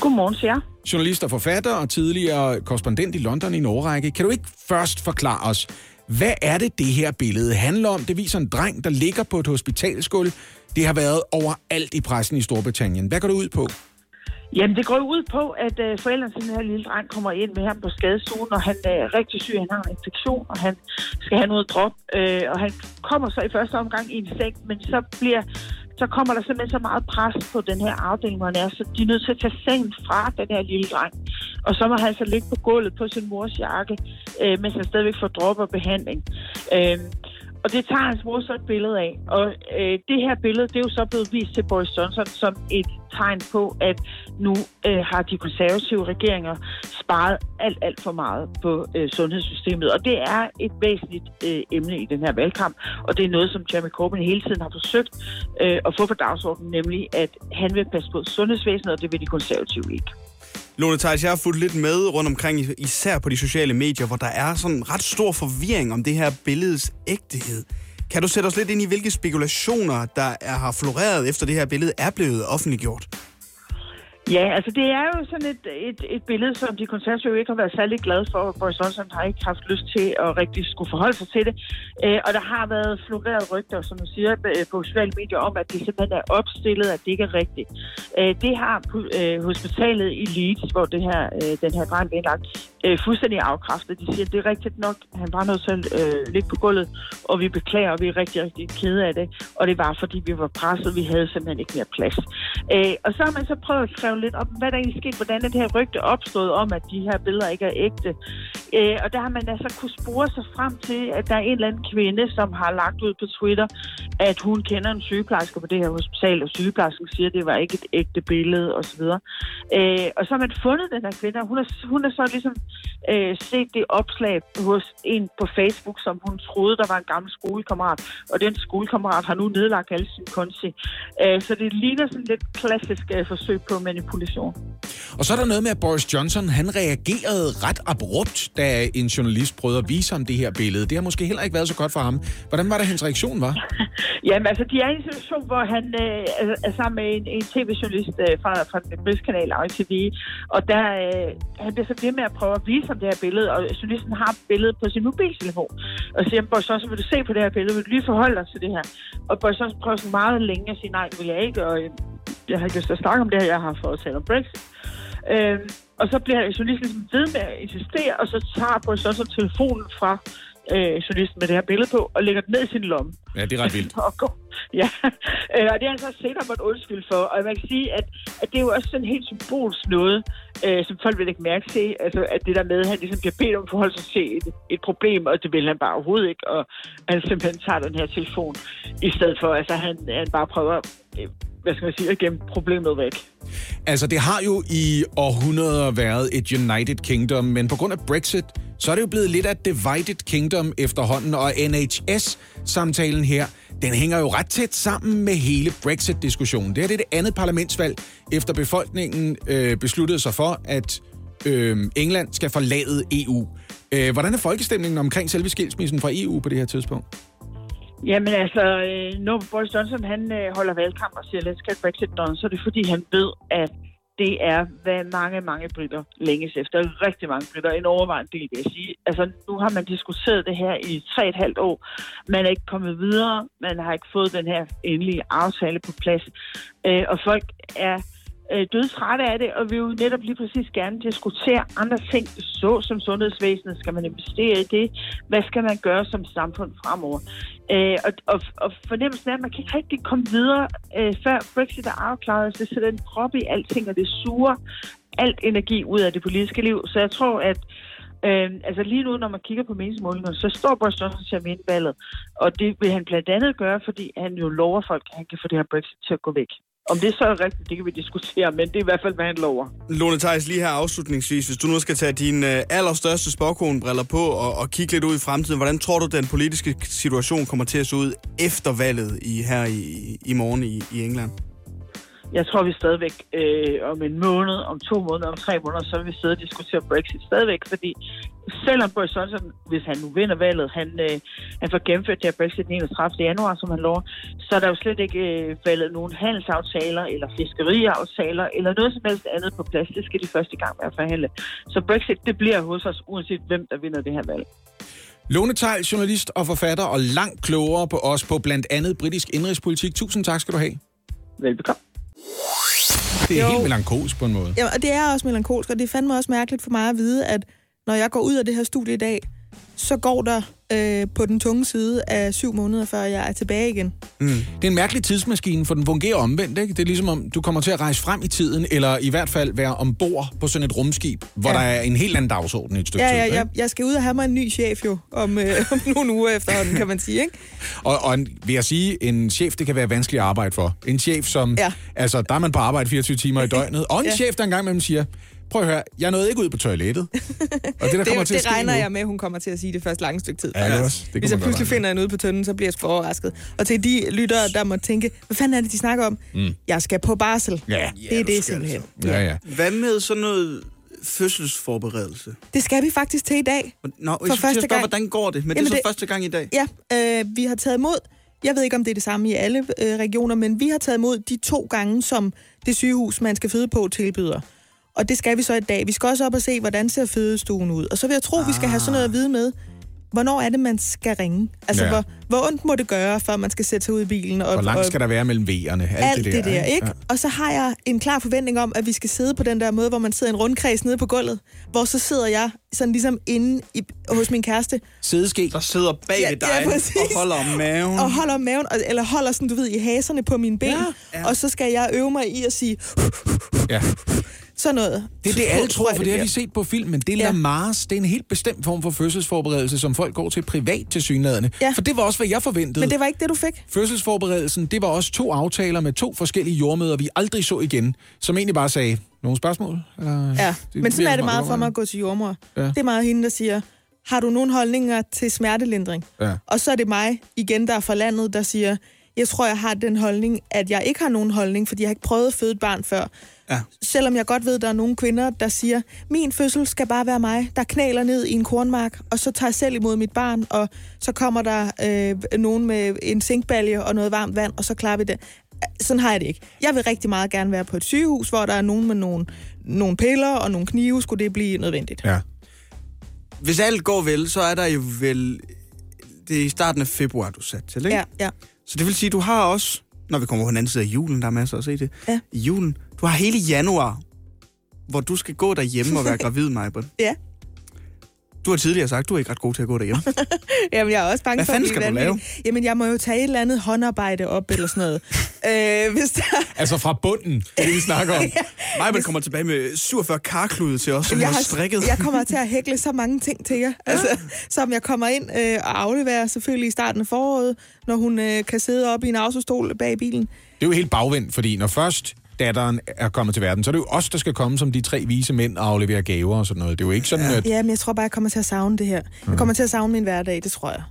H: Godmorgen til jer.
D: Journalist og forfatter og tidligere korrespondent i London i Norge. Kan du ikke først forklare os, hvad er det, det her billede handler om? Det viser en dreng, der ligger på et hospitalsgulv. Det har været overalt i pressen i Storbritannien. Hvad går det ud på?
H: Jamen, det går ud på, at øh, forældrene til den her lille dreng kommer ind med ham på skadestuen, og han øh, er rigtig syg, han har en infektion, og han skal have noget drop. øh, og han kommer så i første omgang i en seng, men så bliver så kommer der simpelthen så meget pres på den her afdeling, hvor han er, så de er nødt til at tage sengen fra den her lille dreng. Og så må han så ligge på gulvet på sin mors jakke, øh, mens han stadigvæk får drop og behandling. Øh, og det tager hans mor så et billede af. Og øh, det her billede, det er jo så blevet vist til Boris Johnson som et tegn på, at nu øh, har de konservative regeringer sparet alt, alt for meget på øh, sundhedssystemet. Og det er et væsentligt øh, emne i den her valgkamp, og det er noget, som Jeremy Corbyn hele tiden har forsøgt øh, at få på dagsordenen, nemlig at han vil passe på sundhedsvæsenet, og det vil de konservative ikke.
B: Lone Theis, jeg har fulgt lidt med rundt omkring, især på de sociale medier, hvor der er sådan ret stor forvirring om det her billedes ægtehed. Kan du sætte os lidt ind i, hvilke spekulationer, der er, har floreret efter det her billede er blevet offentliggjort?
H: Ja, altså det er jo sådan et, et, et billede, som de konservative ikke har været særlig glade for. Boris Johnson har ikke haft lyst til at rigtig skulle forholde sig til det. Øh, og der har været floreret rygter, som man siger, øh, på sociale medier om, at det simpelthen er opstillet, at det ikke er rigtigt. Øh, det har øh, hospitalet i Leeds, hvor det her, øh, den her brand blev indlagt, øh, fuldstændig afkræftet. De siger, at det er rigtigt nok, han var nødt til at øh, ligge på gulvet, og vi beklager, og vi er rigtig, rigtig kede af det. Og det var, fordi vi var presset, vi havde simpelthen ikke mere plads. Øh, og så har man så prøvet at skrive lidt op, hvad der egentlig skete, hvordan det her rygte opstod om, at de her billeder ikke er ægte. Øh, og der har man altså kunne spore sig frem til, at der er en eller anden kvinde, som har lagt ud på Twitter, at hun kender en sygeplejerske på det her hospital, og sygeplejersken siger, at det var ikke et ægte billede osv. Øh, og så har man fundet den her kvinde, og hun er, hun er så ligesom øh, set det opslag hos en på Facebook, som hun troede, der var en gammel skolekammerat, og den skolekammerat har nu nedlagt alle sine konti. Øh, så det ligner sådan lidt klassisk øh, forsøg på manipulation.
D: Og så er der noget med, at Boris Johnson, han reagerede ret abrupt, da en journalist prøvede at vise ham det her billede. Det har måske heller ikke været så godt for ham. Hvordan var det, hans reaktion var? (laughs)
H: Jamen altså, de er i en situation, hvor han øh, er, er sammen med en, en tv-journalist øh, fra, fra den britiske kanal ITV, og der øh, han bliver så ved med at prøve at vise ham det her billede, og journalisten har billedet på sin mobiltelefon, og siger, Boris Johnson, vil du se på det her billede, vil du lige forholde dig til det her? Og Boris Johnson prøver så meget længe at sige, nej, det vil jeg ikke, og øh, jeg har ikke lyst til at snakke om det her, jeg har fået at tale om Brexit. Øh, og så bliver journalisten ligesom ved med at insistere, og så tager Boris Johnson telefonen fra øh, journalisten med det her billede på, og lægger den ned i sin lomme.
D: Ja, det er ret vildt. (laughs)
H: og går. Ja, (laughs) øh, og det er han så senere måtte undskylde for. Og man kan sige, at, at det er jo også sådan helt symbolsk noget, øh, som folk vil ikke mærke til. Altså, at det der med, at han ligesom bliver bedt om at forholde sig til et, et problem, og det vil han bare overhovedet ikke. Og han simpelthen tager den her telefon, i stedet for, altså han, han bare prøver, øh, hvad skal man sige, at gemme problemet væk.
D: Altså, det har jo i århundreder været et United Kingdom, men på grund af Brexit, så er det jo blevet lidt af Divided Kingdom efterhånden, og NHS-samtalen her, den hænger jo ret tæt sammen med hele Brexit-diskussionen. Det her det er det andet parlamentsvalg, efter befolkningen øh, besluttede sig for, at øh, England skal forlade EU. Øh, hvordan er folkestemningen omkring selve skilsmissen fra EU på det her tidspunkt?
H: Jamen altså, øh, når Boris Johnson han øh, holder valgkamp og siger, let's get Brexit done, så er det fordi, han ved, at det er, hvad mange, mange britter længes efter. Rigtig mange britter, en overvejende del, vil jeg sige. Altså, nu har man diskuteret det her i tre et halvt år. Man er ikke kommet videre. Man har ikke fået den her endelige aftale på plads. Øh, og folk er øh, dødtrætte af det, og vi vil jo netop lige præcis gerne diskutere andre ting, så som sundhedsvæsenet. Skal man investere i det? Hvad skal man gøre som samfund fremover? Øh, og, og, og fornemmelsen er, at man kan ikke rigtig komme videre, øh, før Brexit er afklaret. Så det sætter en prop i alting, og det suger alt energi ud af det politiske liv. Så jeg tror, at Øh, altså lige nu, når man kigger på meningsmålingerne, så står Boris Johnson til at vinde valget. Og det vil han blandt andet gøre, fordi han jo lover folk, at han kan få det her Brexit til at gå væk. Om det så er rigtigt, det kan vi diskutere, men det er i hvert fald, hvad han lover.
B: Lone Theis, lige her afslutningsvis, hvis du nu skal tage dine øh, allerstørste spåkonbriller på og, og kigge lidt ud i fremtiden, hvordan tror du, den politiske situation kommer til at se ud efter valget i, her i, i morgen i, i England?
H: Jeg tror, vi stadigvæk øh, om en måned, om to måneder, om tre måneder, så vil vi sidde og diskutere Brexit stadigvæk, fordi selvom Boris Johnson, hvis han nu vinder valget, han, øh, han får gennemført det her Brexit den 31. januar, som han lover, så er der jo slet ikke øh, valget nogen handelsaftaler eller fiskeriaftaler eller noget som helst andet på plads. Det skal de første gang med at forhandle. Så Brexit, det bliver hos os, uanset hvem der vinder det her valg.
D: Lone Tejl, journalist og forfatter, og langt klogere på os på blandt andet britisk indrigspolitik. Tusind tak skal du have.
H: Velbekomme.
D: Det er
C: Jo.
D: helt melankolsk på en måde.
C: Ja, og det er også melankolsk, og det er fandme også mærkeligt for mig at vide, at når jeg går ud af det her studie i dag, så går der øh, på den tunge side af syv måneder, før jeg er tilbage igen.
D: Det er en mærkelig tidsmaskine, for den fungerer omvendt. Ikke? Det er ligesom om, du kommer til at rejse frem i tiden, eller i hvert fald være ombord på sådan et rumskib, hvor
C: Ja.
D: der er en helt anden dagsorden i et stykke
C: Ja,
D: tid.
C: ja,
D: ikke?
C: jeg, jeg skal ud og have mig en ny chef jo, om, øh, (laughs) om nogle uger efterhånden, kan man sige, ikke?
D: Og, og en, vil jeg sige, en chef, det kan være vanskeligt at arbejde for. En chef, som...
C: Ja.
D: Altså, der er man på arbejde 24 timer i (laughs) døgnet. Og en
C: Ja.
D: chef, der engang imellem siger, prøv at høre, jeg nåede ikke ud på toilettet. (laughs) Og det, der
C: Det,
D: kommer til at
C: det
D: ske
C: regner
D: nu,
C: jeg med, at hun kommer til at sige det først lange stykke tid.
D: Ja, det også- det
C: Hvis jeg pludselig finder hende ude på tønden, så bliver jeg sgu overrasket. Og til de lyttere, der må tænke, hvad fanden er det, de snakker om? Mm. Jeg skal på barsel.
D: Ja.
C: Det er det simpelthen.
D: Ja, ja.
B: Hvad med sådan noget fødselsforberedelse?
C: Det skal vi faktisk til i dag.
B: Nå,
C: For
B: jeg
C: første
B: første
C: gang.
B: hvordan går det? Men
C: Jamen,
B: det er så
C: det-
B: første gang i dag.
C: Ja, øh, vi har taget imod, jeg ved ikke, om det er det samme i alle øh, regioner, men vi har taget imod de to gange, som det sygehus, man skal føde på, tilbyder. Og det skal vi så i dag. Vi skal også op og se, hvordan ser fødestuen ud. Og så vil jeg tro, ah. vi skal have sådan noget at vide med. hvornår er det, man skal ringe? Altså,
D: Ja.
C: hvor, hvor ondt må det gøre, før man skal sætte sig ud i bilen? Og,
D: Hvor langt skal der være mellem V'erne? Alt,
C: alt det der, ikke?
D: Ja.
C: Og så har jeg en klar forventning om, at vi skal sidde på den der måde, hvor man sidder i en rundkreds nede på gulvet, hvor så sidder jeg sådan ligesom inde i, hos min kæreste,
D: Sideske.
B: Der sidder bag
C: Ja,
B: ved dig
C: ja, præcis.
B: og holder om maven.
C: og holder om maven, og- eller holder sådan, du ved, i haserne på mine ben,
D: Ja.
C: ja. og så skal jeg øve mig i at sige
D: Ja.
C: Sådan noget.
D: Det er det, alle tror, for det har vi set på film, men det er
C: Ja.
D: Lamars. Det er en helt bestemt form for fødselsforberedelse, som folk går til privat til synlædende.
C: Ja.
D: For det var også, hvad jeg forventede.
C: Men det var ikke det, du fik.
D: Fødselsforberedelsen, det var også to aftaler med to forskellige jordmøder, vi aldrig så igen, som egentlig bare sagde, nogle spørgsmål? Eller,
C: Ja, men sådan er det meget for mig at gå til jordmor.
D: Ja.
C: Det er meget hende, der siger, har du nogle holdninger til smertelindring?
D: Ja.
C: Og så er det mig, igen, der er fra landet, der siger, jeg tror, jeg har den holdning, at jeg ikke har nogen holdning, fordi jeg har ikke prøvet at føde et barn før.
B: Ja.
C: Selvom jeg godt ved, at der er nogle kvinder, der siger, min fødsel skal bare være mig, der knæler ned i en kornmark, og så tager jeg selv imod mit barn, og så kommer der øh, nogen med en zinkbalje og noget varmt vand, og så klarer vi det. Sådan har jeg det ikke. Jeg vil rigtig meget gerne være på et sygehus, hvor der er nogen med nogle, nogle piller og nogle knive, skulle det blive nødvendigt.
D: Ja.
B: Hvis alt går vel, så er der jo vel... Det er i starten af februar, du er sat til, ikke?
C: Ja, ja.
B: Så det vil sige, du har også, når vi kommer på den anden side af julen, der er masser at se det,
C: Ja.
B: i julen, du har hele januar, hvor du skal gå derhjemme og være (laughs) gravid, Majbert.
C: Ja.
B: Du har tidligere sagt, du er ikke ret god til at gå derhjemme. (laughs)
C: Jamen, jeg er også bange
B: Hvad
C: for at
B: fanden skal du
C: vanvittig. Jamen, jeg må jo tage et eller andet håndarbejde op eller sådan noget. (laughs) øh, hvis der...
D: Altså fra bunden, det er det, vi snakker om. (laughs)
B: Majbert kommer tilbage med 47 karklude til os, som
C: jeg,
B: har strikket.
C: jeg kommer til at hækle så mange ting til jer. Altså, som jeg kommer ind øh, og afleverer selvfølgelig i starten af foråret, når hun øh, kan sidde op i en autostol bag bilen.
D: Det er jo helt bagvendt, fordi når først datteren er kommet til verden, så er det jo os, der skal komme som de tre vise mænd og aflevere gaver og sådan noget. Det er jo ikke sådan, at...
C: Ja, men jeg tror bare, jeg kommer til at savne det her. Jeg kommer til at savne min hverdag, det tror jeg.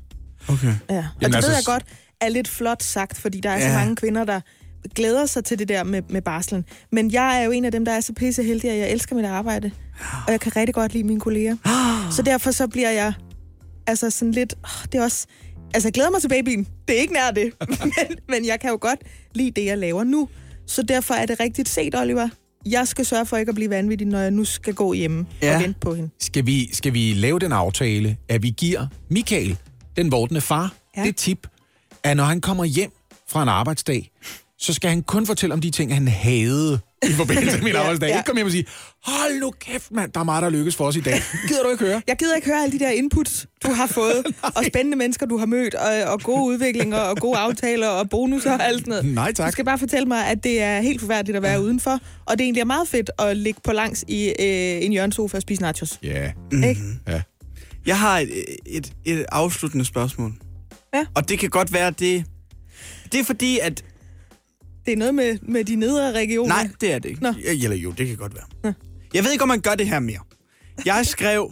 B: Okay.
C: Ja. Og
D: Jamen
C: det
D: altså,
C: ved jeg godt er lidt flot sagt, fordi der er ja. så
B: Ja.
C: mange kvinder, der glæder sig til det der med, med barslen. Men jeg er jo en af dem, der er så pisse heldig, at jeg elsker mit arbejde. Og jeg kan rigtig godt lide mine kolleger. (gasps) Så derfor så bliver jeg altså sådan lidt... Det er også... Altså, jeg glæder mig til babyen. Det er ikke nær det. (laughs) men, men jeg kan jo godt lide det, jeg laver nu. Så derfor er det rigtigt set, Oliver. Jeg skal sørge for ikke at blive vanvittig, når jeg nu skal gå hjemme
B: Ja.
C: og vente på hende.
D: Skal vi, skal vi lave den aftale, at vi giver Michael, den vortende far, ja. Det tip, at når han kommer hjem fra en arbejdsdag, så skal han kun fortælle om de ting, han havde i forbindelse med min (laughs)
C: Ja,
D: arbejdsdag.
C: ja.
D: Ikke komme hjem og sige, hold nu kæft, mand, der er meget, der lykkes for os i dag. Gider du ikke høre?
C: Jeg gider ikke høre alle de der inputs, du har (laughs) fået, og spændende mennesker, du har mødt, og, og gode udviklinger, og gode aftaler, og bonusser og alt sådan noget.
D: Nej, tak.
C: Du skal bare fortælle mig, at det er helt forfærdeligt at være ja. udenfor, og det egentlig er meget fedt at ligge på langs i øh, en hjørnesofa og spise nachos.
D: Ja,
B: Mhm.
C: Ikke?
D: ja.
B: Jeg har et, et, et afsluttende spørgsmål.
C: Ja.
B: Og det kan godt være, det... Det er fordi, at...
C: Det er noget med, med de nedre regioner.
B: Nej, det er det ikke.
C: Nå.
B: Eller jo, det kan godt være. Jeg ved ikke, om man gør det her mere. Jeg skrev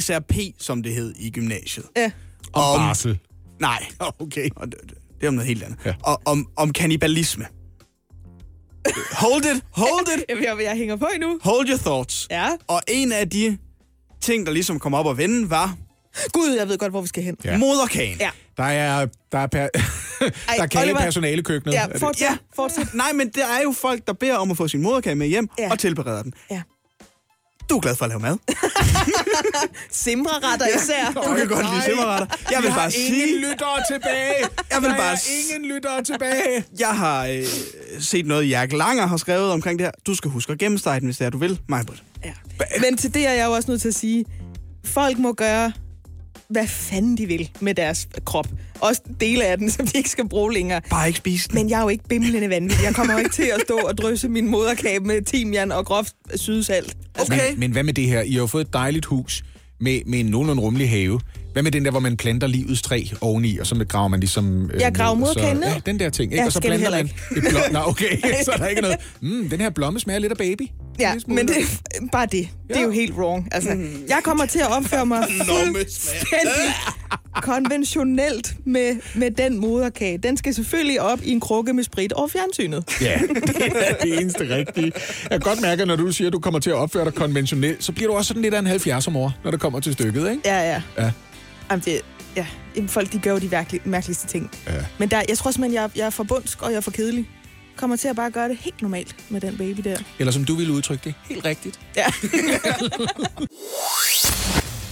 B: SRP, som det hed i gymnasiet.
C: Ja.
D: Om
B: Om-
D: barsel.
B: Nej,
D: Okay.
B: det, det er om noget helt andet.
D: Ja.
B: Og om, om kannibalisme. Hold it, hold it, (laughs)
C: Jeg, jeg, jeg hænger på endnu.
B: hold your thoughts.
C: Ja.
B: Og en af de ting, der ligesom kom op og vende, var
C: Gud, jeg ved godt, hvor vi skal hen.
D: Ja.
B: ja. moderkagen.
C: Ja.
D: Der er, der er, per, (laughs) der er kage i
C: Oliver.
D: personalekøkkenet.
C: Ja,
D: Er det-
C: fortsæt.
B: Ja,
C: fortsæt.
B: Nej, men der er jo folk, der beder om at få sin moderkage med hjem
C: Ja.
B: og tilbereder den.
C: Ja.
B: Du er glad for at lave mad. (laughs)
C: Simreretter især.
B: Du kan godt lide
D: Nej.
B: simmerretter. Jeg vil
D: Vi har
B: bare
D: ingen
B: sige,
D: lyttere tilbage.
B: Jeg vil bare
D: er ingen lyttere tilbage.
B: jeg har øh, set noget, Jack Langer har skrevet omkring det her. Du skal huske at gennemstege den, hvis det er, du vil. Majbrit.
C: Ja. Men til det er jeg jo også nødt til at sige, folk må gøre, hvad fanden de vil med deres krop. Også dele af den, som de ikke skal bruge længere.
B: Bare ikke spise den.
C: Men jeg er jo ikke bimlende vanvittig. Jeg kommer jo ikke til at stå og drysse min moderkage med timian og groft sydsalt.
B: Okay.
D: Men, men hvad med det her? I har jo fået et dejligt hus med, med en nogenlunde rummelig have. Hvad med den der, hvor man planter livets træ oveni, og så graver man ligesom... Øh,
C: Jeg graver
D: og
C: moderkagen.
D: Ja, den der ting. Ikke?
C: Ja,
D: og så planter man et blom... Nå, okay, (laughs) så er der ikke noget... Mm, den her blomme smager lidt af baby.
C: Ja, men det er bare det. Det er jo helt wrong. Altså, jeg kommer til at opføre mig (laughs) fuldstændig (laughs) konventionelt med, med den moderkage. Den skal selvfølgelig op i en krukke med sprit over fjernsynet.
D: Ja, det er det eneste rigtige. Jeg kan godt mærke, at når du siger, at du kommer til at opføre dig konventionelt, så bliver du også sådan lidt af en 70 år, når det kommer til stykket, ikke?
C: Ja, ja.
D: Ja.
C: Jamen, det, ja. Folk de gør jo de virkelig, mærkeligste ting.
D: Ja.
C: Men der, jeg tror simpelthen, jeg, jeg er for bundsk, og jeg er for kedelig. Kommer til at bare gøre det helt normalt med den baby der.
D: Eller som du ville udtrykke det, helt rigtigt.
C: Ja. (laughs)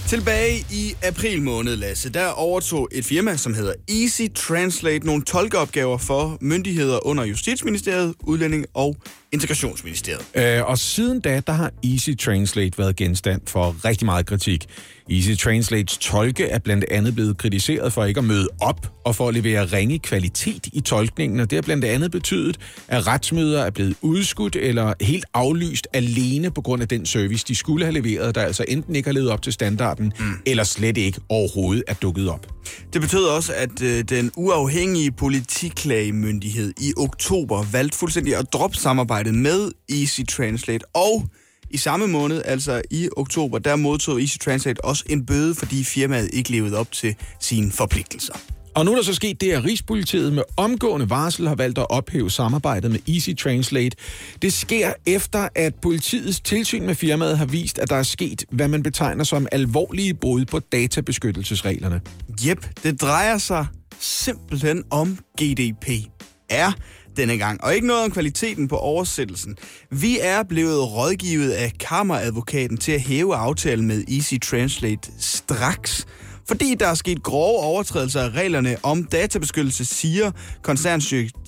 B: Tilbage i april måned, Lasse, der overtog et firma, som hedder Easy Translate, nogle tolkeopgaver for myndigheder under Justitsministeriet, Udlænding og Integrationsministeriet.
D: Øh, og siden da, der har Easy Translate været genstand for rigtig meget kritik. Easy Translates tolke er blandt andet blevet kritiseret for ikke at møde op og for at levere ringe kvalitet i tolkningen, og det har blandt andet betydet, at retsmøder er blevet udskudt eller helt aflyst alene på grund af den service, de skulle have leveret, der altså enten ikke har levet op til standarden, mm. eller slet ikke overhovedet er dukket op.
B: Det betød også, at øh, den uafhængige politiklagemyndighed i oktober valgte fuldstændig at droppe samarbejdet med Easy Translate, og i samme måned, altså i oktober, der modtog Easy Translate også en bøde, fordi firmaet ikke levede op til sine forpligtelser.
D: Og nu er der så sket det, at Rigspolitiet med omgående varsel har valgt at ophæve samarbejdet med Easy Translate. Det sker efter, at politiets tilsyn med firmaet har vist, at der er sket, hvad man betegner som alvorlige brud på databeskyttelsesreglerne.
B: Jep, det drejer sig simpelthen om GDPR denne gang, og ikke noget om kvaliteten på oversættelsen. Vi er blevet rådgivet af kammeradvokaten til at hæve aftalen med Easy Translate straks, fordi der er sket grove overtrædelser af reglerne om databeskyttelse, siger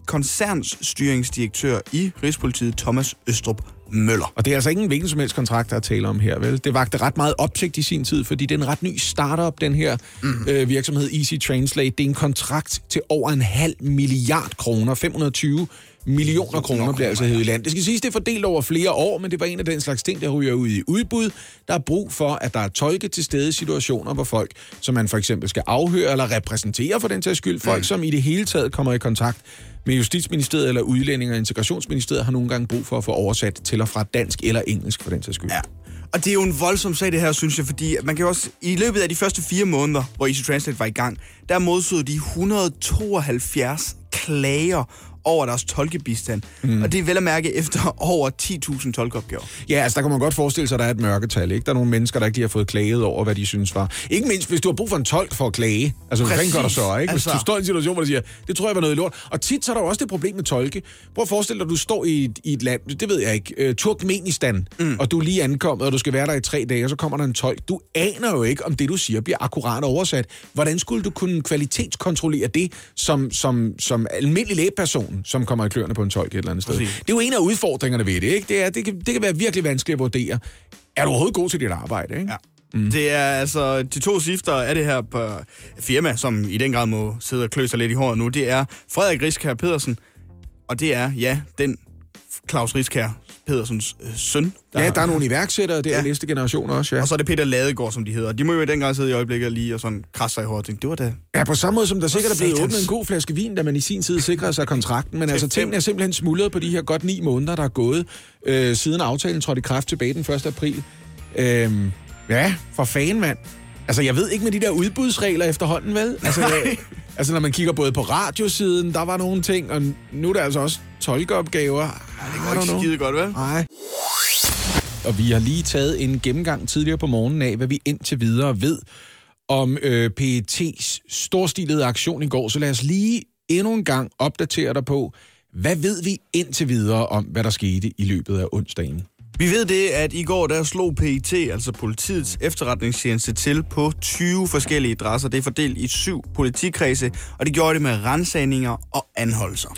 B: koncernstyringsdirektør i Rigspolitiet Thomas Østrup Møller.
D: Og det er altså ikke en hvilken som helst kontrakt, der er tale om her, vel? Det vagte ret meget opsigt i sin tid, fordi det er en ret ny startup, den her mm. øh, virksomhed Easy Translate. Det er en kontrakt til over en halv milliard kroner, 520 millioner kroner bliver altså hævet i land. Det skal siges, det er fordelt over flere år, men det var en af den slags ting, der ryger ud i udbud. Der er brug for, at der er tolke til stede i situationer, hvor folk, som man for eksempel skal afhøre eller repræsentere for den til skyld, folk, mm. som i det hele taget kommer i kontakt med Justitsministeriet eller Udlænding- og Integrationsministeriet, har nogle gange brug for at få oversat til og fra dansk eller engelsk for den til skyld.
B: Ja. Og det er jo en voldsom sag, det her, synes jeg, fordi man kan jo også, i løbet af de første fire måneder, hvor Easy Translate var i gang, der modsod de 172 klager over deres tolkebistand. Mm. Og det er vel at mærke efter over 10.000 tolkeopgaver.
D: Ja, altså der kan man godt forestille sig, at der er et mørketal. Ikke? Der er nogle mennesker, der ikke lige har fået klaget over, hvad de synes var. Ikke mindst, hvis du har brug for en tolk for at klage. Altså, hvad gør du så? Ikke? Hvis altså... du står i en situation, hvor du siger, det tror jeg var noget lort. Og tit så er der jo også det problem med tolke. Prøv at forestille dig, at du står i et, i et land, det ved jeg ikke, uh, Turkmenistan, mm. og du er lige ankommet, og du skal være der i tre dage, og så kommer der en tolk. Du aner jo ikke, om det, du siger, bliver akkurat oversat. Hvordan skulle du kunne kvalitetskontrollere det som, som, som almindelig lægeperson, som kommer i kløerne på en tolk et eller andet sted? Præcis. Det er jo en af udfordringerne ved det, ikke? Det, er, det, kan, det kan være virkelig vanskeligt at vurdere. Er du overhovedet god til dit arbejde, ikke?
B: Ja. Mm. Det er altså de to sifter af det her på firma, som i den grad må sidde og klø sig lidt i håret nu. Det er Frederik Riskær Pedersen, og det er, ja, den Claus Riskær Pedersens øh, søn.
D: Der ja, der er nogle iværksættere, det er ja. næste generation også, ja.
B: Og så er det Peter Ladegaard, som de hedder. De må jo i den grad sidde i øjeblikket lige og sådan krasse sig i tænke, det var da...
D: Ja, på samme måde som der sikkert er blevet åbnet en god flaske vin, da man i sin tid sikrede sig kontrakten. Men altså, tingene er simpelthen smuldret på de her godt ni måneder, der er gået, øh, siden aftalen trådte i kraft tilbage den 1. april. Øh, ja, for fan, mand. Altså, jeg ved ikke med de der udbudsregler efterhånden, vel? Altså, jeg, altså, når man kigger både på radiosiden, der var nogle ting, og nu er der altså også tolkeopgaver. Ja,
B: det går ikke skide godt, vel?
D: Nej. Og vi har lige taget en gennemgang tidligere på morgenen af, hvad vi indtil videre ved om øh, PET's storstilede aktion i går. Så lad os lige endnu en gang opdatere dig på, hvad ved vi indtil videre om, hvad der skete i løbet af onsdagen?
B: Vi ved det, at i går der slog PIT, altså politiets efterretningstjeneste, til på 20 forskellige adresser. Det er fordelt i syv politikredse, og det gjorde det med rensagninger og anholdelser.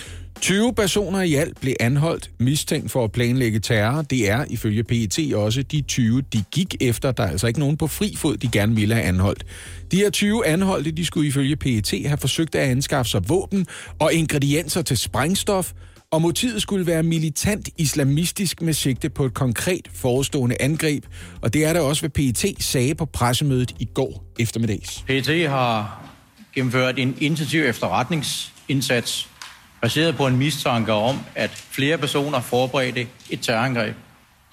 D: 20 personer i alt blev anholdt, mistænkt for at planlægge terror. Det er ifølge PET også de 20, de gik efter. Der er altså ikke nogen på fri fod, de gerne ville have anholdt. De her 20 anholdte, de skulle ifølge PET have forsøgt at anskaffe sig våben og ingredienser til sprængstof, og motivet skulle være militant islamistisk med sigte på et konkret forestående angreb. Og det er der også, hvad PET sagde på pressemødet i går eftermiddags.
I: PET har gennemført en intensiv efterretningsindsats baseret på en mistanke om, at flere personer forberedte et terrorangreb.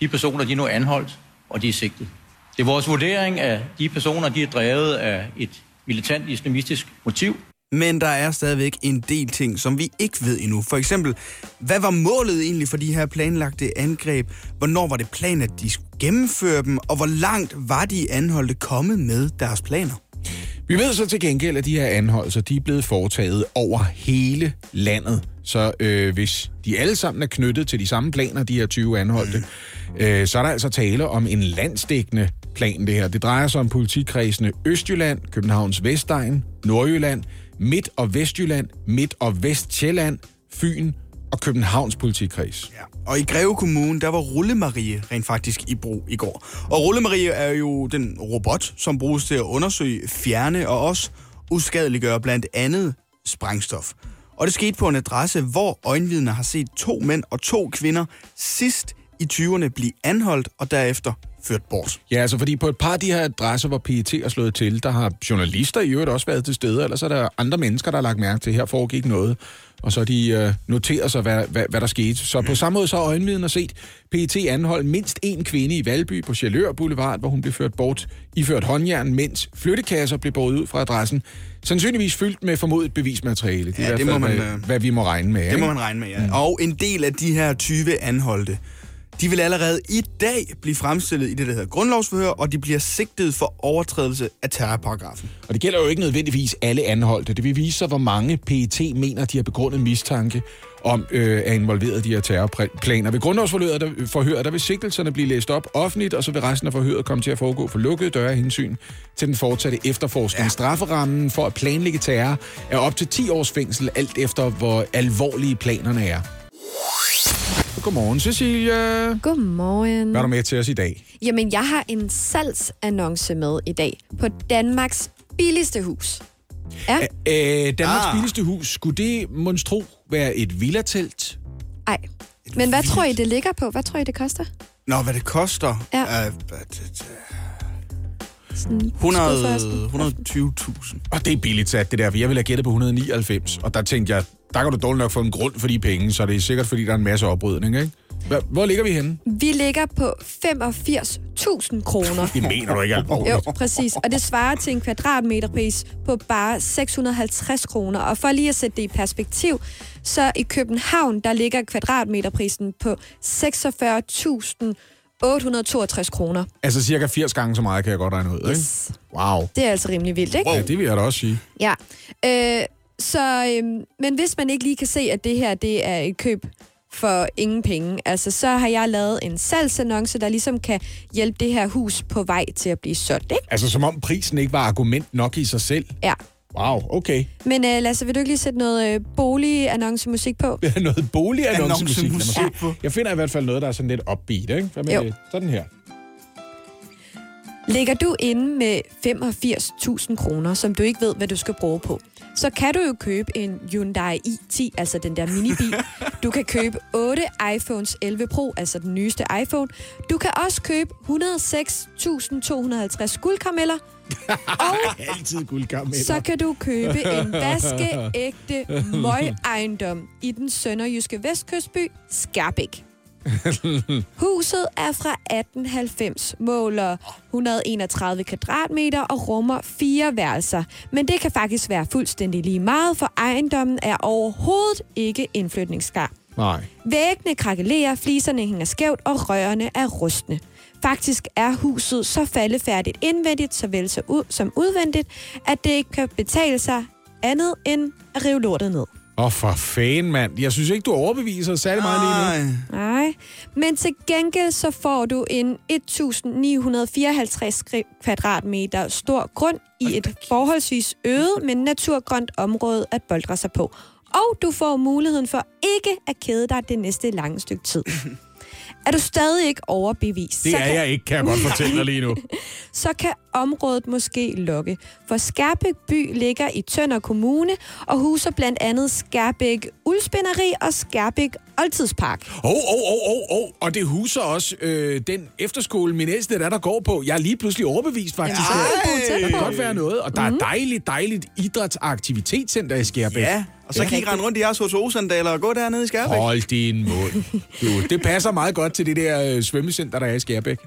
I: De personer de er nu anholdt, og de er sigtet. Det er vores vurdering, at de personer de er drevet af et militant islamistisk motiv.
B: Men der er stadigvæk en del ting, som vi ikke ved endnu. For eksempel, hvad var målet egentlig for de her planlagte angreb? Hvornår var det planen, at de skulle gennemføre dem? Og hvor langt var de anholdte kommet med deres planer?
D: Vi ved så til gengæld, at de her anholdelser de er blevet foretaget over hele landet. Så øh, hvis de alle sammen er knyttet til de samme planer, de her 20 anholdte, mm. øh, så er der altså tale om en landsdækkende plan, det her. Det drejer sig om politikredsene Østjylland, Københavns Vestegn, Nordjylland, Midt- og Vestjylland, Midt- og Vestjylland, Fyn og Københavns politikreds.
B: Ja. Og i Greve Kommune, der var Rullemarie rent faktisk i brug i går. Og Rullemarie er jo den robot, som bruges til at undersøge, fjerne og også uskadeliggøre blandt andet sprængstof. Og det skete på en adresse, hvor øjenvidner har set to mænd og to kvinder sidst i 20'erne blive anholdt og derefter ført bort.
D: Ja, altså fordi på et par af de her adresser, hvor PET er slået til, der har journalister i øvrigt også været til stede, eller så er der andre mennesker, der har lagt mærke til, her foregik noget, og så har de øh, noteret sig, hvad, hvad, hvad der skete. Så på samme måde så har øjenvidner set PET anholdt mindst en kvinde i Valby på Sjælør Boulevard, hvor hun blev ført bort, iført håndjern, mens flyttekasser blev båret ud fra adressen. Sandsynligvis fyldt med formodet bevismateriale. Det er
B: Ja,
D: hvert
B: det må
D: fald,
B: man,
D: hvad,
B: øh,
D: hvad vi må regne med.
B: Det
D: ikke?
B: må man regne med, ja. Mm. Og en del af de her 20 anholdte, de vil allerede i dag blive fremstillet i det, der hedder grundlovsforhør, og de bliver sigtet for overtrædelse af terrorparagrafen.
D: Og det gælder jo ikke nødvendigvis alle anholdte. Det vil vise sig, hvor mange PET mener, de har begrundet mistanke om øh, er involveret i de her terrorplaner. Ved grundlovsforhøret der, forhøret, der vil sigtelserne blive læst op offentligt, og så vil resten af forhøret komme til at foregå for lukkede døre hensyn til den fortsatte efterforskning. Ja. Strafferammen for at planlægge terror er op til 10 års fængsel, alt efter hvor alvorlige planerne er. Godmorgen, Cecilia.
J: Godmorgen.
D: Hvad er du med til os i dag?
J: Jamen, jeg har en salgsannonce med i dag på Danmarks billigste hus. Ja,
D: Øh, Danmarks
B: Ah.
D: billigste hus, skulle det monstro være et villatelt?
J: ej. Men hvad tror I, det ligger på? Hvad tror I, det koster?
B: Nå, hvad det koster?
J: Ja.
B: Hvad det-
J: Sådan,
B: 100
J: skudførsel.
B: 120.000.
D: Og det er billigt sat, det der, for jeg ville have gættet på 199, og der tænkte jeg, der kan du dårligt nok få en grund for de penge, så det er sikkert, fordi der er en masse oprydning, ikke? Hvor ligger vi henne?
J: Vi ligger på 85.000 kroner.
D: Det mener du ikke alvorligt.
J: Jo, præcis. Og det svarer til en kvadratmeterpris på bare 650 kroner. Og for lige at sætte det i perspektiv, så i København, der ligger kvadratmeterprisen på 46.862 kroner.
D: Altså cirka 80 gange så meget, kan jeg godt regne ud, ikke?
J: Yes.
D: Wow.
J: Det er altså rimelig vildt, ikke?
D: Ja, det vil jeg da også sige.
J: Ja. Øh, så, øhm, men hvis man ikke lige kan se, at det her det er et køb for ingen penge, altså, så har jeg lavet en salgsannonce, der ligesom kan hjælpe det her hus på vej til at blive solgt, ikke?
D: Altså som om prisen ikke var argument nok i sig selv.
J: Ja.
D: Wow, okay.
J: Men øh, Lasse, vil du ikke lige sætte noget øh, boligannoncemusik på? (laughs)
D: Noget boligannoncemusik.
B: Annoncemusik på.
D: Jeg finder i hvert fald noget, der er sådan lidt upbeat, ikke? Hvad med
J: Jo.
D: Sådan her.
J: Ligger du inde med 85.000 kroner, som du ikke ved, hvad du skal bruge på, så kan du jo købe en Hyundai i10, altså den der minibil. Du kan købe 8 iPhones 11 Pro, altså den nyeste iPhone. Du kan også købe 106.250 guldkarameller. (laughs) Og
D: Altid guldkammer.
J: så kan du købe en vaskeægte (laughs) møgejendom i den sønderjyske vestkystby Skærbæk. (laughs) Huset er fra 1890, måler 131 kvadratmeter og rummer fire værelser. Men det kan faktisk være fuldstændig lige meget, for ejendommen er overhovedet ikke indflytningsklar.
D: Nej.
J: Væggene krakelerer, fliserne hænger skævt, og rørene er rustne. Faktisk er huset så faldefærdigt indvendigt, såvel som udvendigt, at det ikke kan betale sig andet end at rive lortet ned.
D: Åh, oh, for fanden, mand. Jeg synes ikke, du overbeviser særlig meget lige nu.
B: Nej.
J: Men til gengæld så får du en 1954 skri- kvadratmeter stor grund i et forholdsvis øget, men naturgrønt område at boldre sig på. Og du får muligheden for ikke at kede dig det næste lange stykke tid. (laughs) Er du stadig ikke overbevist,
D: Det er
J: kan,
D: jeg ikke, kan jeg godt fortælle dig lige nu. (laughs)
J: så kan området måske lokke. For Skærbæk by ligger i Tønder Kommune og huser blandt andet Skærbæk Uldspænderi og Skærbæk Oldtidspark.
D: Åh, åh, åh, åh, åh. Og det huser også øh, den efterskole, min ældste der, der går på. Jeg er lige pludselig overbevist, faktisk.
J: Ja, det
D: kan godt være noget. Og der er dejligt, dejligt idræts- og aktivitetscenter i Skærbæk.
B: Ja, og så kan I rende rundt i jeres HTO-sandaler og gå dernede i Skærbæk.
D: Hold din mund. Du, det passer meget godt til det der øh, svømmecenter, der er i Skærbæk.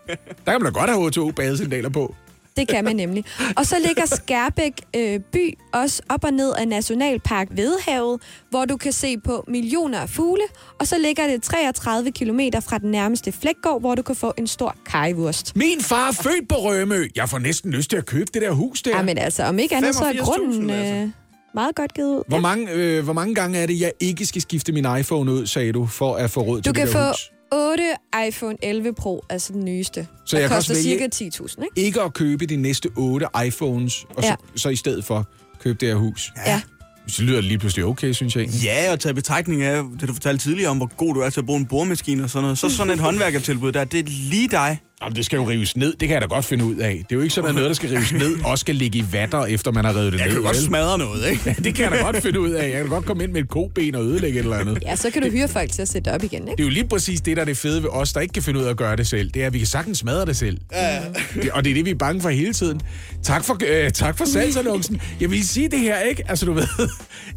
D: Der kan man da godt have H2 badesandaler på.
J: Det kan man nemlig. Og så ligger Skærbæk øh, by også op og ned af Nationalpark Vedhavet, hvor du kan se på millioner af fugle. Og så ligger det 33 km fra den nærmeste flækgård, hvor du kan få en stor kajvurst.
D: Min far er født på Rømø. Jeg får næsten lyst til at købe det der hus der.
J: Ja, men altså, om ikke andet, så er
B: 85.000,
J: grunden
B: altså.
J: øh, meget godt givet ud.
D: Hvor mange, øh, hvor mange gange er det, jeg ikke skal skifte min iPhone ud, sagde du, for at få råd til
J: Du
D: det
J: kan
D: der
J: få
D: hus?
J: 8 iPhone 11 Pro, altså den nyeste.
D: Så jeg
J: koster cirka 10.000, ikke?
D: Ikke at købe de næste otte iPhones, og så,
J: Ja.
D: så i stedet for købe det her hus.
J: Ja.
D: Så lyder det lige pludselig okay, synes jeg egentlig.
B: Ja, og tage betragtning af, det du fortalte tidligere om, hvor god du er til at bruge en boremaskine og sådan noget. Så sådan et (laughs) håndværkertilbud der, det er lige dig.
D: Jamen, det skal jo rives ned. Det kan jeg da godt finde ud af. Det er jo ikke sådan, at noget, der skal rives ned, (laughs) også skal ligge i vatter, efter man har revet det
B: Jeg
D: ned.
B: kan godt
D: vel?
B: smadre noget, ikke?
D: Ja, det kan jeg da godt finde ud af. Jeg kan godt komme ind med et koben og ødelægge et eller andet.
J: Ja, så kan du hyre folk til at sætte det op igen, ikke?
D: Det er jo lige præcis det, der er det fede ved os, der ikke kan finde ud af at gøre det selv. Det er, at vi kan sagtens smadre det selv. Ja. Det, og det er det, vi er bange for hele tiden. Tak for, øh, tak for salgsannoncen. Jeg vil sige det her, ikke? Altså, du ved, (laughs)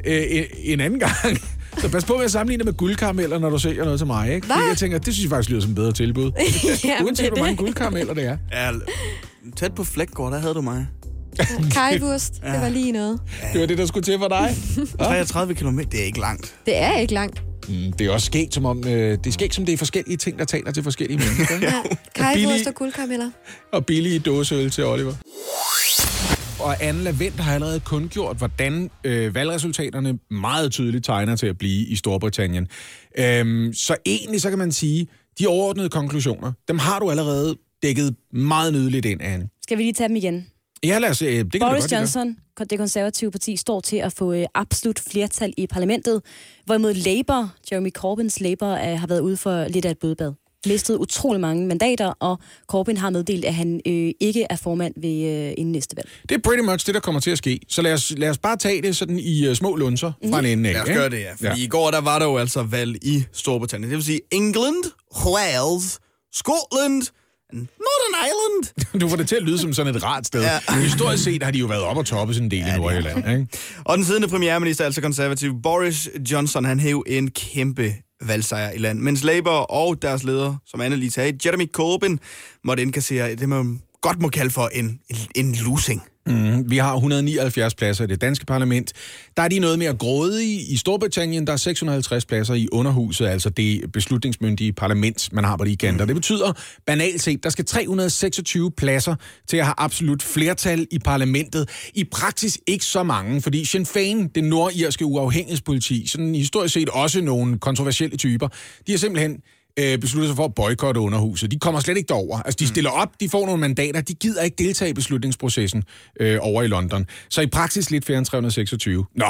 D: øh, en, en anden gang. Så pas på med at sammenligne med guldkarameller, når du sælger noget til mig, ikke? Fordi jeg tænker, det synes jeg faktisk lyder som et bedre tilbud. (laughs)
J: Jamen,
D: Uanset
J: det
D: hvor mange
J: det.
D: guldkarameller det er.
B: Ja, tæt på Flækgaard, der havde du mig. (laughs)
J: Kajvurst, det var lige noget.
D: Det var det, der skulle til for dig. (laughs)
B: 33 km, det er ikke langt.
J: Det er ikke langt.
D: Mm, det er også skægt, som om, øh, det er skægt, som det er forskellige ting, der taler til forskellige mennesker.
J: Ja. Kajvurst
D: billig-
J: og guldkarameller.
D: og billige dåseøl til Oliver. Og Anne Lavendt har allerede kun gjort, hvordan øh, valgresultaterne meget tydeligt tegner til at blive i Storbritannien. Øhm, så egentlig så kan man sige, de overordnede konklusioner, dem har du allerede dækket meget nydeligt ind, Anne.
E: Skal vi lige tage dem igen?
D: Ja, lad os, øh, det kan
E: Boris
D: godt.
E: Johnson, det konservative parti, står til at få øh, absolut flertal i parlamentet, hvorimod Labour, Jeremy Corbyns Labour, øh, har været ude for lidt af et bødebad. Mistet utrolig mange mandater, og Corbyn har meddelt, at han øh, ikke er formand ved øh, inden næste valg.
D: Det er pretty much det, der kommer til at ske. Så lad os, lad os bare tage det sådan i uh, små lunser fra en ende af.
B: Lad os gøre det, ja. Fordi ja. i går, der var der jo altså valg i Storbritannien. Det vil sige England, Wales, Scotland, and Northern Ireland. (laughs)
D: Du får det til at lyde som sådan et rart sted.
B: Ja.
D: Ja. Historisk set har de jo været op og toppe sådan en del ja, i Nordjylland. Ikke?
B: Og den siddende premierminister, altså konservativ Boris Johnson, han hæv en kæmpe valgsejr i land, mens Labour og deres leder, som Anne lige sagde, Jeremy Corbyn, måtte indkassere det, man godt må kalde for en, en, en losing.
D: Mm, vi har 179 pladser i det danske parlament. Der er de noget mere grådige i Storbritannien. Der er 650 pladser i underhuset, altså det beslutningsmyndige parlament, man har på de kanter. Det betyder banalt set, der skal 326 pladser til at have absolut flertal i parlamentet. I praksis ikke så mange, fordi Sinn Féin, det nordirske uafhængighedspoliti, sådan historisk set også nogle kontroversielle typer, de har simpelthen øh, beslutter sig for at boykotte underhuset. De kommer slet ikke derover. Altså, de stiller op, de får nogle mandater, de gider ikke deltage i beslutningsprocessen øh, over i London. Så i praksis lidt flere end 326. Nå,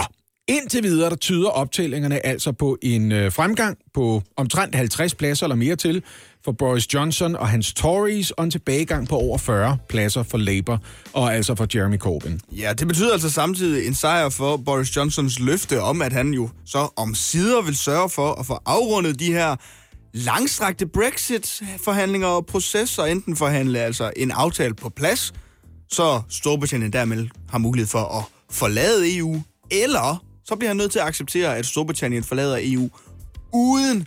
D: indtil videre, der tyder optællingerne altså på en øh, fremgang på omtrent 50 pladser eller mere til for Boris Johnson og hans Tories, og en tilbagegang på over 40 pladser for Labour, og altså for Jeremy Corbyn.
B: Ja, det betyder altså samtidig en sejr for Boris Johnsons løfte om, at han jo så om sider vil sørge for at få afrundet de her langstrakte Brexit-forhandlinger og processer, enten forhandle altså en aftale på plads, så Storbritannien dermed har mulighed for at forlade EU, eller så bliver han nødt til at acceptere, at Storbritannien forlader EU uden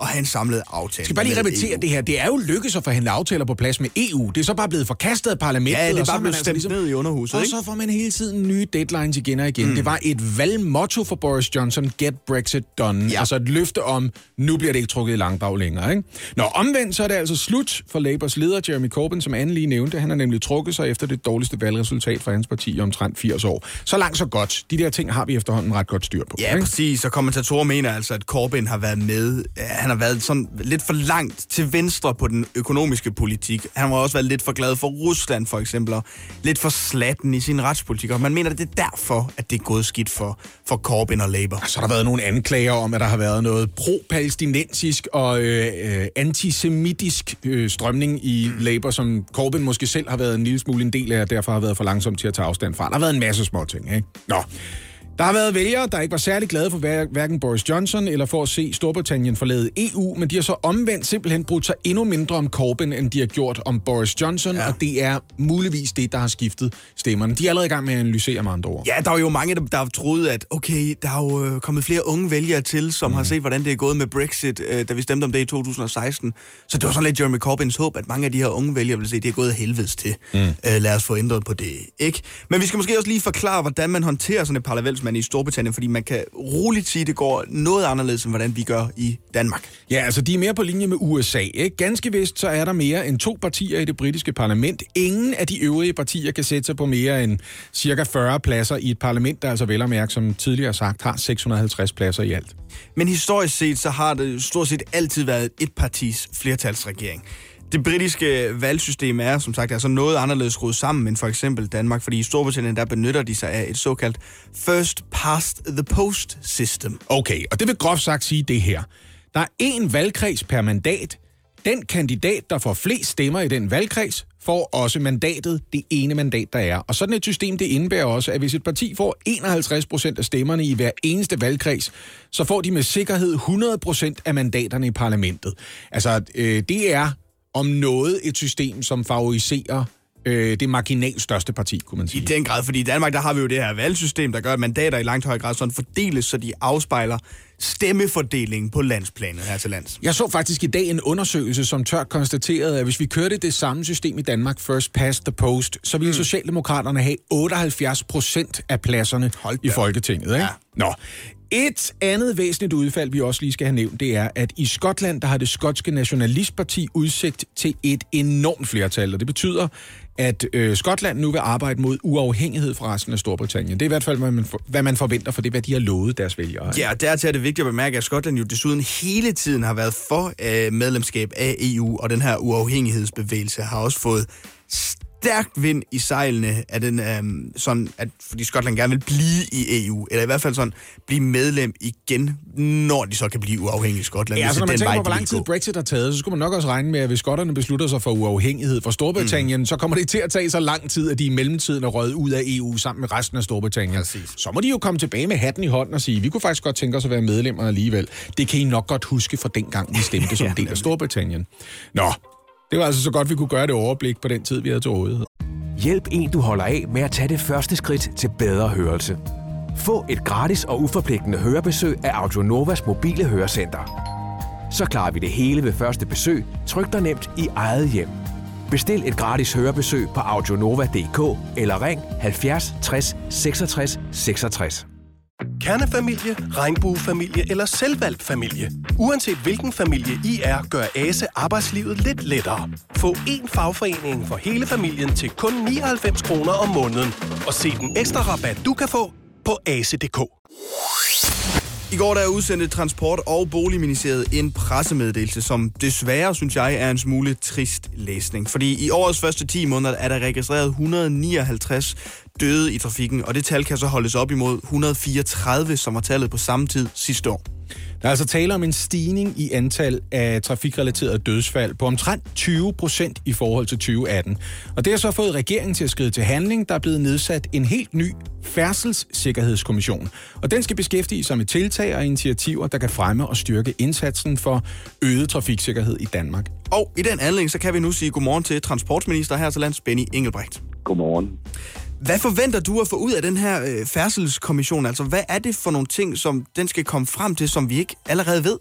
B: at have en samlet aftale.
D: Skal bare lige repetere
B: EU.
D: det her. Det er jo lykkedes at forhandle aftaler på plads med EU. Det er så bare blevet forkastet af parlamentet.
B: Ja, det er
D: og så
B: bare blevet stemt ned i underhuset,
D: Og så får man hele tiden nye deadlines igen og igen. Mm. Det var et valgmotto for Boris Johnson, get Brexit done.
B: Ja.
D: Altså et løfte om, nu bliver det ikke trukket i langdrag længere. Ikke? Nå, omvendt så er det altså slut for Labours leder, Jeremy Corbyn, som Anne lige nævnte. Han har nemlig trukket sig efter det dårligste valgresultat for hans parti i omtrent 80 år. Så langt så godt. De der ting har vi efterhånden ret godt styr på.
B: Ja,
D: ikke?
B: præcis. Og kommentatorer mener altså, at Corbyn har været med. Ja, han har været sådan lidt for langt til venstre på den økonomiske politik. Han har også været lidt for glad for Rusland, for eksempel, og lidt for slatten i sin retspolitik. Og man mener, at det er derfor, at det er gået skidt for, for Corbyn og Labour.
D: Så har der været nogle anklager om, at der har været noget pro-palæstinensisk og øh, øh, antisemitisk øh, strømning i Labour, som Corbyn måske selv har været en lille smule en del af, og derfor har været for langsom til at tage afstand fra. Der har været en masse små ting, ikke? Nå. Der har været vælgere, der ikke var særlig glade for hver- hverken Boris Johnson eller for at se Storbritannien forlade EU, men de har så omvendt simpelthen brudt sig endnu mindre om Corbyn, end de har gjort om Boris Johnson, ja. og det er muligvis det, der har skiftet stemmerne. De er allerede i gang med at analysere med andre ord.
B: Ja, der er jo mange, der, har troet, at okay, der er jo øh, kommet flere unge vælgere til, som mm. har set, hvordan det er gået med Brexit, øh, da vi stemte om det i 2016. Så det var sådan lidt Jeremy Corbyns håb, at mange af de her unge vælgere vil se, at det er gået helvedes til. Mm. Øh, lad os få ændret på det, ikke? Men vi skal måske også lige forklare, hvordan man håndterer sådan et parlaments embedsmand i Storbritannien, fordi man kan roligt sige, at det går noget anderledes, end hvordan vi gør i Danmark.
D: Ja, altså de er mere på linje med USA. Ikke? Ganske vist, så er der mere end to partier i det britiske parlament. Ingen af de øvrige partier kan sætte sig på mere end cirka 40 pladser i et parlament, der altså vel og mærke, som tidligere sagt, har 650 pladser i alt.
B: Men historisk set, så har det stort set altid været et partis flertalsregering. Det britiske valgsystem er, som sagt, altså noget anderledes skruet sammen end for eksempel Danmark, fordi i Storbritannien, der benytter de sig af et såkaldt first past the post system.
D: Okay, og det vil groft sagt sige det her. Der er én valgkreds per mandat. Den kandidat, der får flest stemmer i den valgkreds, får også mandatet, det ene mandat, der er. Og sådan et system, det indebærer også, at hvis et parti får 51 procent af stemmerne i hver eneste valgkreds, så får de med sikkerhed 100 procent af mandaterne i parlamentet. Altså, øh, det er om noget et system, som favoriserer øh, det marginalt største parti, kunne man sige.
B: I den grad, fordi i Danmark, der har vi jo det her valgsystem, der gør, at mandater i langt højere grad sådan fordeles, så de afspejler stemmefordelingen på landsplanet her til lands.
D: Jeg så faktisk i dag en undersøgelse, som tørt konstaterede, at hvis vi kørte det samme system i Danmark, first past the post, så ville mm. Socialdemokraterne have 78 procent af pladserne i Folketinget. Ikke? Ja. Nå, et andet væsentligt udfald, vi også lige skal have nævnt, det er, at i Skotland, der har det skotske nationalistparti udsigt til et enormt flertal, og det betyder, at øh, Skotland nu vil arbejde mod uafhængighed fra resten af Storbritannien. Det er i hvert fald, hvad man, for, hvad man forventer, for det hvad de har lovet deres vælgere.
B: Ja, dertil er det vigtigt at bemærke, at Skotland jo desuden hele tiden har været for øh, medlemskab af EU, og den her uafhængighedsbevægelse har også fået stærkt vind i sejlene af den, øhm, sådan, at, fordi Skotland gerne vil blive i EU, eller i hvert fald sådan blive medlem igen, når de så kan blive uafhængige Skotland.
D: Ja, altså når man tænker på, hvor lang tid Brexit har taget, så skulle man nok også regne med, at hvis skotterne beslutter sig for uafhængighed fra Storbritannien, mm. så kommer det til at tage så lang tid, at de i mellemtiden er røget ud af EU sammen med resten af Storbritannien. Præcis. Så må de jo komme tilbage med hatten i hånden og sige, vi kunne faktisk godt tænke os at være medlemmer alligevel. Det kan I nok godt huske fra dengang, vi stemte (laughs) som ja, del af Storbritannien. Nå, det var altså så godt, vi kunne gøre det overblik på den tid, vi havde til rådighed.
G: Hjælp en, du holder af med at tage det første skridt til bedre hørelse. Få et gratis og uforpligtende hørebesøg af Audionovas mobile hørecenter. Så klarer vi det hele ved første besøg, tryk dig nemt i eget hjem. Bestil et gratis hørebesøg på audionova.dk eller ring 70 60 66 66.
K: Kernefamilie, regnbuefamilie eller selvvalgt familie. Uanset hvilken familie I er, gør ASE arbejdslivet lidt lettere. Få én fagforening for hele familien til kun 99 kroner om måneden. Og se den ekstra rabat, du kan få på ase.dk.
B: I går der udsendte Transport- og Boligministeriet en pressemeddelelse, som desværre, synes jeg, er en smule trist læsning. Fordi i årets første 10 måneder er der registreret 159 døde i trafikken, og det tal kan så holdes op imod 134, som var tallet på samme tid sidste år.
D: Der er altså tale om en stigning i antal af trafikrelaterede dødsfald på omtrent 20 procent i forhold til 2018. Og det har så fået regeringen til at skride til handling. Der er blevet nedsat en helt ny færdselssikkerhedskommission. Og den skal beskæftige sig med tiltag og initiativer, der kan fremme og styrke indsatsen for øget trafiksikkerhed i Danmark.
B: Og i den anledning, så kan vi nu sige godmorgen til transportminister her til lands, Benny Engelbrecht.
L: Godmorgen.
B: Hvad forventer du at få ud af den her øh, færdselskommission? Altså, hvad er det for nogle ting, som den skal komme frem til, som vi ikke allerede ved?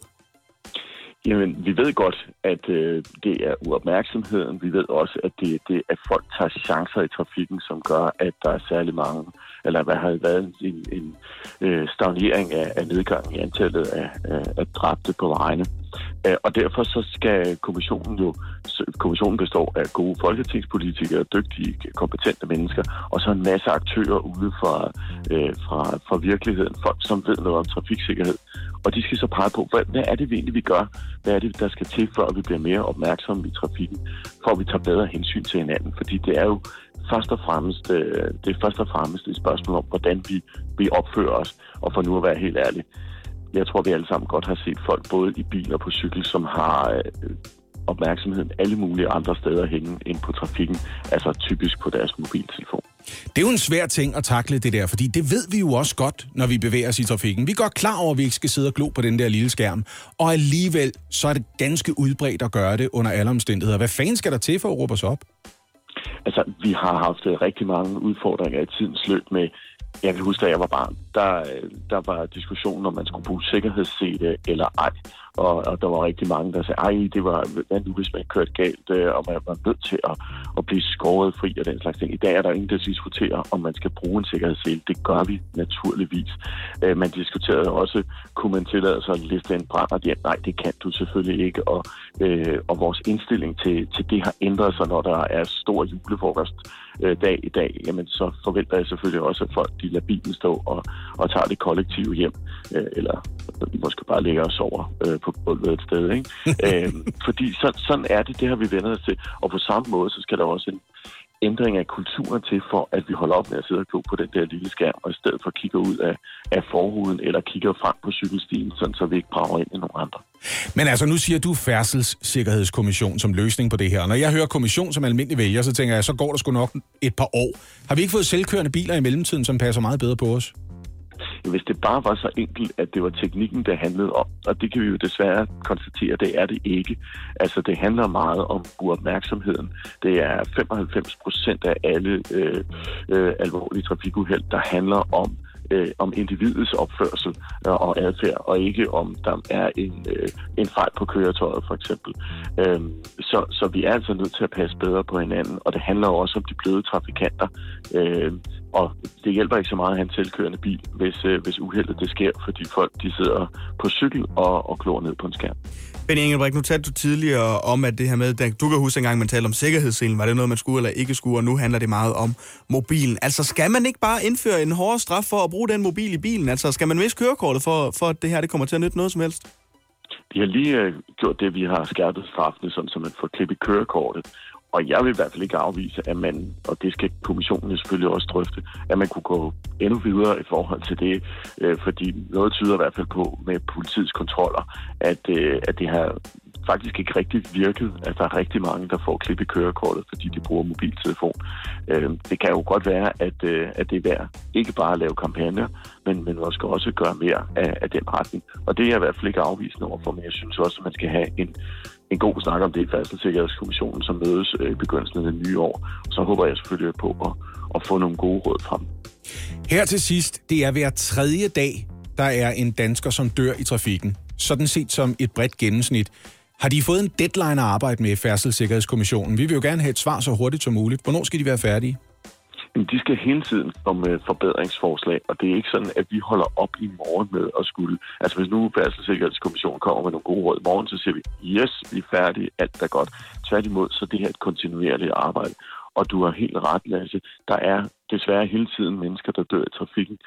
L: Jamen, vi ved godt, at øh, det er uopmærksomheden. Vi ved også, at det er det, at folk tager chancer i trafikken, som gør, at der er særlig mange, eller hvad har været en, en øh, stagnering af, af nedgang i antallet af, af, af dræbte på vejene. Øh, og derfor så skal kommissionen jo, kommissionen består af gode folketingspolitikere, dygtige, kompetente mennesker, og så en masse aktører ude fra, øh, fra, fra virkeligheden, folk som ved noget om trafiksikkerhed. Og de skal så pege på, hvad, hvad er det vi egentlig, vi gør? Hvad er det, der skal til, før vi bliver mere opmærksomme i trafikken, for at vi tager bedre hensyn til hinanden? Fordi det er jo først og fremmest, øh, det er først og fremmest et spørgsmål om, hvordan vi, vi opfører os. Og for nu at være helt ærlig, jeg tror, vi alle sammen godt har set folk både i biler og på cykel, som har øh, opmærksomheden alle mulige andre steder hænge ind på trafikken, altså typisk på deres mobiltelefon.
D: Det er jo en svær ting at takle det der, fordi det ved vi jo også godt, når vi bevæger os i trafikken. Vi er godt klar over, at vi ikke skal sidde og glo på den der lille skærm, og alligevel så er det ganske udbredt at gøre det under alle omstændigheder. Hvad fanden skal der til for at råbe os op?
L: Altså, vi har haft rigtig mange udfordringer i tidens løb med jeg kan huske, da jeg var barn, der, øh, der var diskussionen, om man skulle bruge sikkerhedssele eller ej. og, og der var rigtig mange, der sagde, ej, det var, hvad nu hvis man kørte galt, øh, og man var nødt til at, at blive skåret fri og den slags ting. I dag er der ingen, der diskuterer, om man skal bruge en sikkerhedssele. Det gør vi naturligvis. Øh, man diskuterede også, kunne man tillade sig at liste en brænder ja, nej, det kan du selvfølgelig ikke, og, øh, og vores indstilling til, til det har ændret sig, når der er stor julefrokost øh, dag i dag, jamen så forventer jeg selvfølgelig også, at folk de lader bilen stå og, og tager det kollektive hjem, øh, eller de måske bare ligger og sover øh, på gulvet et sted. Ikke? (laughs) øh, fordi så, sådan er det, det har vi vendt os til. Og på samme måde, så skal der også en ændring af kulturen til, for at vi holder op med at sidde og glo på den der lille skærm, og i stedet for kigger ud af, af forhuden, eller kigger frem på cykelstien, sådan så vi ikke brager ind i nogle andre.
D: Men altså, nu siger du Færdselssikkerhedskommission som løsning på det her. Når jeg hører kommission som almindelig vælger, så tænker jeg, så går der sgu nok et par år. Har vi ikke fået selvkørende biler i mellemtiden, som passer meget bedre på os?
L: Hvis det bare var så enkelt, at det var teknikken, det handlede om, og det kan vi jo desværre konstatere, det er det ikke. Altså, det handler meget om uopmærksomheden. Det er 95 procent af alle øh, øh, alvorlige trafikuheld, der handler om øh, om individets opførsel øh, og adfærd, og ikke om der er en, øh, en fejl på køretøjet, for eksempel. Øh, så, så vi er altså nødt til at passe bedre på hinanden, og det handler også om de bløde trafikanter. Øh, og det hjælper ikke så meget at have en selvkørende bil, hvis, øh, hvis uheldet det sker, fordi folk de sidder på cykel og, og klor ned på en skærm.
B: Benny Engelbrecht, nu talte du tidligere om, at det her med, du kan huske engang, man talte om sikkerhedsselen, var det noget, man skulle eller ikke skulle, og nu handler det meget om mobilen. Altså, skal man ikke bare indføre en hårdere straf for at bruge den mobil i bilen? Altså, skal man miste kørekortet for, for at det her det kommer til at nytte noget som helst?
L: Vi har lige øh, gjort det, vi har skærpet straffene, sådan, så man får klippet kørekortet. Og jeg vil i hvert fald ikke afvise, at man, og det skal kommissionen selvfølgelig også drøfte, at man kunne gå endnu videre i forhold til det, øh, fordi noget tyder i hvert fald på med politiets kontroller, at, øh, at det har faktisk ikke rigtig virket, at der er rigtig mange, der får klip i kørekortet, fordi de bruger mobiltelefon. Øh, det kan jo godt være, at, øh, at det er værd ikke bare at lave kampagner, men, men skal også gøre mere af, af den retning. Og det er jeg i hvert fald ikke afvisende overfor, men jeg synes også, at man skal have en, en god snak om det i Færdselssikkerhedskommissionen, som mødes øh, i begyndelsen af det nye år. Så håber jeg selvfølgelig på at, at få nogle gode råd frem.
D: Her til sidst, det er hver tredje dag, der er en dansker, som dør i trafikken. Sådan set som et bredt gennemsnit. Har de fået en deadline at arbejde med i Færdselssikkerhedskommissionen? Vi vil jo gerne have et svar så hurtigt som muligt. Hvornår skal de være færdige?
L: De skal hele tiden komme med forbedringsforslag, og det er ikke sådan, at vi holder op i morgen med at skulle... Altså hvis nu Færdselssikkerhedskommissionen kommer med nogle gode råd i morgen, så siger vi, yes, vi er færdige, alt er godt. Tværtimod, så det her et kontinuerligt arbejde. Og du har helt ret, Lasse. Der er desværre hele tiden mennesker, der dør i trafikken.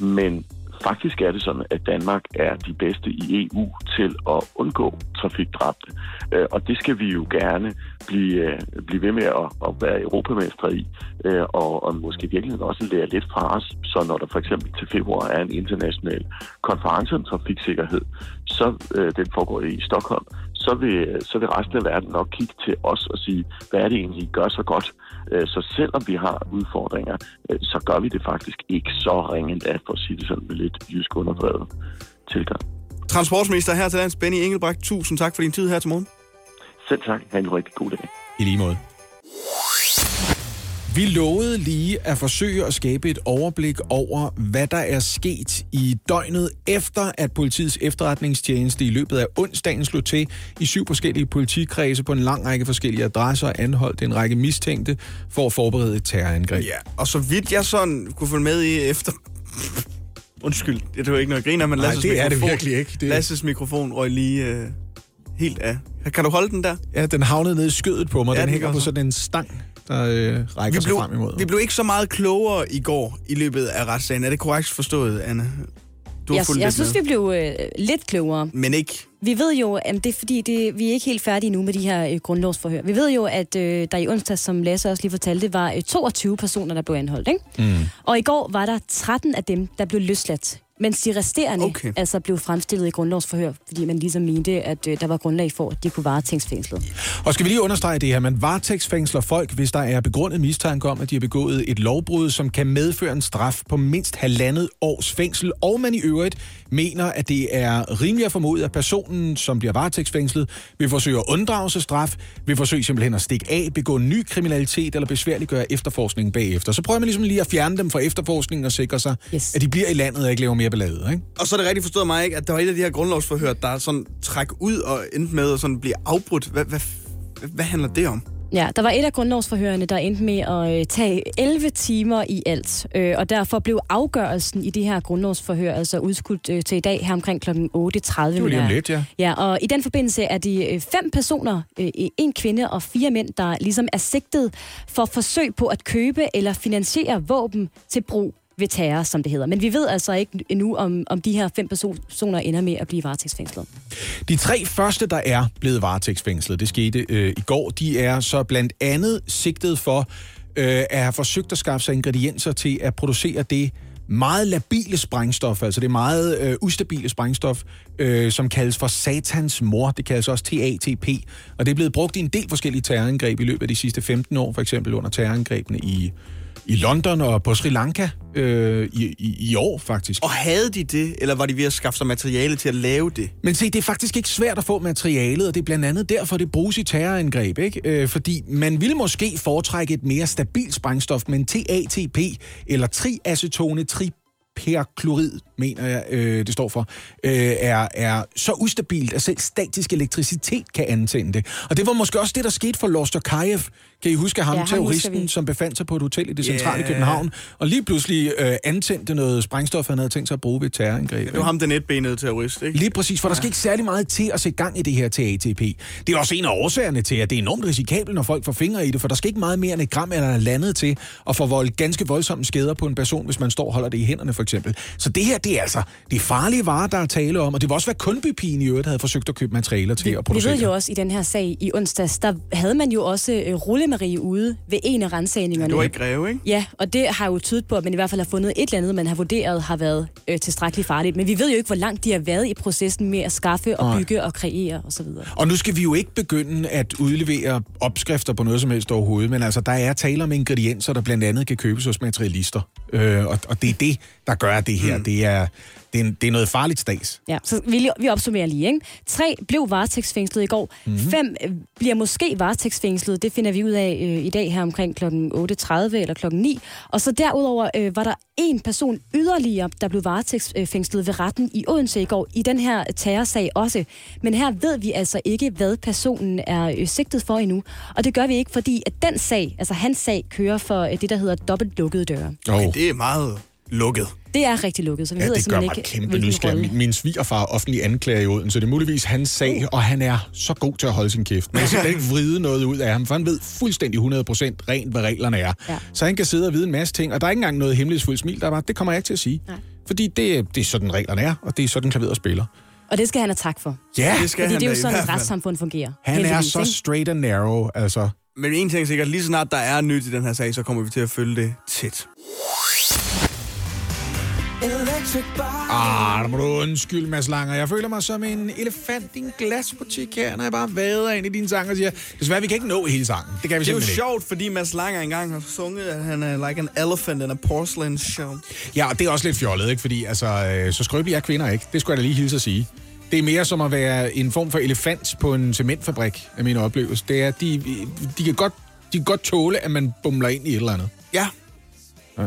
L: Men Faktisk er det sådan, at Danmark er de bedste i EU til at undgå trafikdræbte. Øh, og det skal vi jo gerne blive, øh, blive ved med at, at være europamestre i, øh, og, og måske virkelig også lære lidt fra os. Så når der for eksempel til februar er en international konference om trafiksikkerhed, så den foregår i Stockholm, så vil, så vil resten af verden nok kigge til os og sige, hvad er det egentlig, I gør så godt? Så selvom vi har udfordringer, så gør vi det faktisk ikke så ringe endda, for at sige det sådan med lidt jysk underdrevet tilgang.
B: Transportminister her til lands, Benny Engelbrecht, tusind tak for din tid her til morgen.
L: Selv tak. Ha' en rigtig god dag.
D: I lige måde. Vi lovede lige at forsøge at skabe et overblik over, hvad der er sket i døgnet efter, at politiets efterretningstjeneste i løbet af onsdagen slog til i syv forskellige politikredse på en lang række forskellige adresser og anholdt en række mistænkte for at forberede et terrorangreb.
B: Ja, og så vidt jeg sådan kunne følge med i efter Undskyld, det var ikke noget griner, men
D: Nej,
B: Lasses
D: det er
B: mikrofon,
D: det virkelig ikke. Det...
B: Lasses mikrofon røg lige øh, helt af. Kan du holde den der?
D: Ja, den havnede ned i skødet på mig.
B: Ja,
D: den
B: den
D: hænger på
B: så.
D: sådan en stang, der øh, rækker
B: Vi
D: sig
B: blev,
D: frem imod.
B: vi blev ikke så meget klogere i går i løbet af retssagen. Er det korrekt forstået, Anna? Du har
E: Jeg, jeg synes,
B: med.
E: vi blev øh, lidt klogere.
B: Men ikke.
E: Vi ved jo, at det er fordi, det, vi er ikke helt færdige nu med de her øh, grundlovsforhør. Vi ved jo, at øh, der i onsdag, som Lasse også lige fortalte, var øh, 22 personer, der blev anholdt. Ikke?
D: Mm.
E: Og i går var der 13 af dem, der blev løsladt. Mens de resterende
B: Okay.
E: altså blev fremstillet i grundlovsforhør, fordi man ligesom mente, at øh, der var grundlag for, at de kunne varetægtsfængslet.
D: Og skal vi lige understrege det her, man varetægtsfængsler folk, hvis der er begrundet mistanke om, at de har begået et lovbrud, som kan medføre en straf på mindst halvandet års fængsel, og man i øvrigt mener, at det er rimeligt at formode, at personen, som bliver varetægtsfængslet, vil forsøge at unddrage sig straf, vil forsøge simpelthen at stikke af, begå ny kriminalitet eller besværliggøre efterforskningen bagefter. Så prøver man ligesom lige at fjerne dem fra efterforskningen og sikre sig,
E: Yes.
D: at de bliver i landet og ikke laver mere mere ballade, ikke?
B: Og så er det rigtigt forstået mig, ikke, at der var et af de her grundlovsforhør, der sådan træk ud og endte med at sådan blive afbrudt. Hvad, hvad, hvad, handler det om?
E: Ja, der var et af grundlovsforhørende, der endte med at øh, tage 11 timer i alt, øh, og derfor blev afgørelsen i de her grundlovsforhør altså udskudt øh, til i dag her omkring kl. 8.30.
D: Det var lige om lidt, ja.
E: Ja, og i den forbindelse er de fem personer, øh, en kvinde og fire mænd, der ligesom er sigtet for forsøg på at købe eller finansiere våben til brug ved terror, som det hedder. Men vi ved altså ikke endnu, om, om de her fem personer ender med at blive varetægtsfængslet.
D: De tre første, der er blevet varetægtsfængslet, det skete øh, i går, de er så blandt andet sigtet for øh, at have forsøgt at skaffe sig ingredienser til at producere det meget labile sprængstof, altså det meget øh, ustabile sprængstof, øh, som kaldes for satans mor. Det kaldes også TATP, og det er blevet brugt i en del forskellige terrorangreb i løbet af de sidste 15 år, for eksempel under terrorangrebene i i London og på Sri Lanka øh, i, i, i år, faktisk.
B: Og havde de det, eller var de ved at skaffe sig materiale til at lave det?
D: Men se, det er faktisk ikke svært at få materialet, og det er blandt andet derfor, det bruges i terrorangreb, ikke? Øh, fordi man ville måske foretrække et mere stabilt sprængstof, men TATP, eller triacetone tri perklorid, mener jeg, øh, det står for, øh, er, er så ustabilt, at selv statisk elektricitet kan antænde det. Og det var måske også det, der skete for Lostokayev. Kan I huske ham,
E: Ja,
D: ja, terroristen,
E: vi.
D: som befandt sig på et hotel i det centrale
B: Ja.
D: yeah. København, og lige pludselig øh, antændte noget sprængstof, han havde tænkt sig at bruge ved et terrorangreb.
B: Det var ham, den etbenede terrorist, ikke?
D: Lige præcis, for der skal ikke særlig meget til at sætte gang i det her til ATP. Det er også en af årsagerne til, at det er enormt risikabelt, når folk får fingre i det, for der skal ikke meget mere end et gram eller landet til at forvolde ganske voldsomme skader på en person, hvis man står og holder det i hænderne, for eksempel. Så det her, det er altså det er farlige varer, der er tale om, og det var også, hvad kundbypigen i øvrigt havde forsøgt at købe materialer til at
E: Vi
D: producere.
E: ved jo også i den her sag i onsdags, der havde man jo også øh, rullemarie ude ved en af rensagningerne.
B: Det var i Greve, ikke?
E: Ja, og det har jo tydet på, at man i hvert fald har fundet et eller andet, man har vurderet har været øh, tilstrækkeligt farligt. Men vi ved jo ikke, hvor langt de har været i processen med at skaffe og
D: Nej.
E: bygge og kreere osv.
D: Og nu skal vi jo ikke begynde at udlevere opskrifter på noget som helst overhovedet, men altså, der er tale om ingredienser, der blandt andet kan købes hos materialister. Øh, og, og det er det, der gør det her. Mm. Det, er, det, er, det er noget farligt stads.
E: Ja, så vi, vi opsummerer lige. Ikke? Tre blev varetægtsfængslet i går.
D: Mhm.
E: Mm-hmm. Fem bliver måske varetægtsfængslet. Det finder vi ud af øh, i dag her omkring kl. 8.30 eller kl. 9. Og så derudover øh, var der en person yderligere, der blev varetægtsfængslet ved retten i Odense i går, i den her terrorsag også. Men her ved vi altså ikke, hvad personen er øh, sigtet for endnu. Og det gør vi ikke, fordi at den sag, altså hans sag, kører for øh, det, der hedder dobbelt lukkede døre.
B: Okay, det er meget lukket.
E: Det er rigtig lukket, så vi
D: Ja,
E: ved
D: det gør
E: simpelthen
D: mig
E: ikke,
D: kæmpe
E: hvilken
D: nysgerrig.
E: rolle.
D: Min, min svigerfar er offentlig anklager i Odense, så det er muligvis hans sag, og han er så god til at holde sin kæft. Man kan simpelthen ikke (laughs) vride noget ud af ham, for han ved fuldstændig 100% rent, hvad reglerne er.
E: Ja.
D: Så han kan sidde og vide en masse ting, og der er ikke engang noget hemmelighedsfuldt smil, der er bare, det kommer jeg ikke til at sige.
E: Nej.
D: Fordi det, det er sådan reglerne er, og det er sådan klaveret spiller.
E: Og det skal han have tak for.
D: Ja,
B: Det skal
E: Fordi
B: han
E: det er jo sådan, et retssamfund fungerer.
D: han er så
E: ikke?
D: straight and narrow, altså.
B: Men en ting er sikkert, lige så snart der er nyt i den her sag, så kommer vi til at følge det tæt.
D: Ah, der må du undskylde, Mads Langer. Jeg føler mig som en elefant i en glasbutik her, når jeg bare vader ind i din sang og siger, desværre, vi kan ikke nå hele sangen. Det kan vi
B: Det er jo
D: ikke.
B: sjovt, fordi Mads Langer engang har sunget, at han er like an elephant in a porcelain show.
D: Ja, og det er også lidt fjollet, ikke? Fordi altså, øh, så skrøbelige er kvinder ikke. Det skulle jeg da lige hilse at sige. Det er mere som at være en form for elefant på en cementfabrik, af min oplevelse. Det er, de, de, kan godt, de kan godt tåle, at man bumler ind i et eller andet.
B: Ja.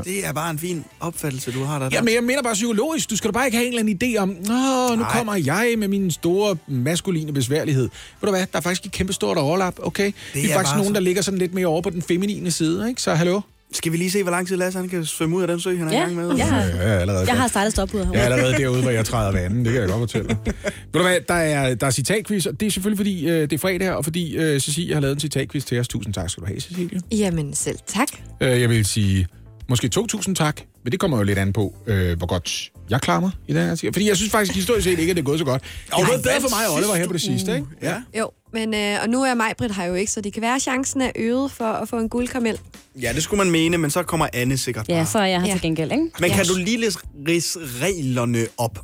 B: Det er bare en fin opfattelse, du har der.
D: Ja, men jeg mener bare psykologisk. Du skal da bare ikke have en eller anden idé om, Åh, nu
B: Nej.
D: kommer jeg med min store maskuline besværlighed. Ved du hvad, der er faktisk et kæmpe stort overlap, okay? Det
B: Det
D: er,
B: er
D: faktisk nogen,
B: så-
D: der ligger sådan lidt mere over på den feminine side, ikke? Så hallo?
B: Skal vi lige se, hvor lang tid Lasse han kan svømme ud af den sø, han er i
E: Ja,
B: gang med?
E: jeg har,
D: Ja, jeg er allerede
E: jeg har startet stopbuddet
D: Jeg er allerede derude, hvor jeg træder vandet. Det kan jeg godt fortælle dig. Ved du hvad, der er, der er citatquiz, og det er selvfølgelig, fordi øh, det er fredag her, og fordi øh, Cecilie har lavet en citatquiz til os. Tusind tak skal du have, Cecilie.
J: Jamen selv tak.
D: Øh, jeg vil sige måske 2.000 tak, men det kommer jo lidt an på, øh, hvor godt jeg klarer mig i den her tid. Fordi jeg synes faktisk historisk set ikke, at det er gået så godt. Det er bedre for mig og Oliver her på det sidste, ikke?
B: Ja.
J: Jo, men øh, og nu er Majbrit her jo ikke, så det kan være, at chancen er øget for at få en guldkaramel.
B: ja, det skulle man mene, men så kommer Anne sikkert
E: Ja,
B: bare.
E: så er jeg her
J: Ja.
E: til gengæld, ikke?
B: Men kan
J: Ja.
B: du lige læse reglerne op?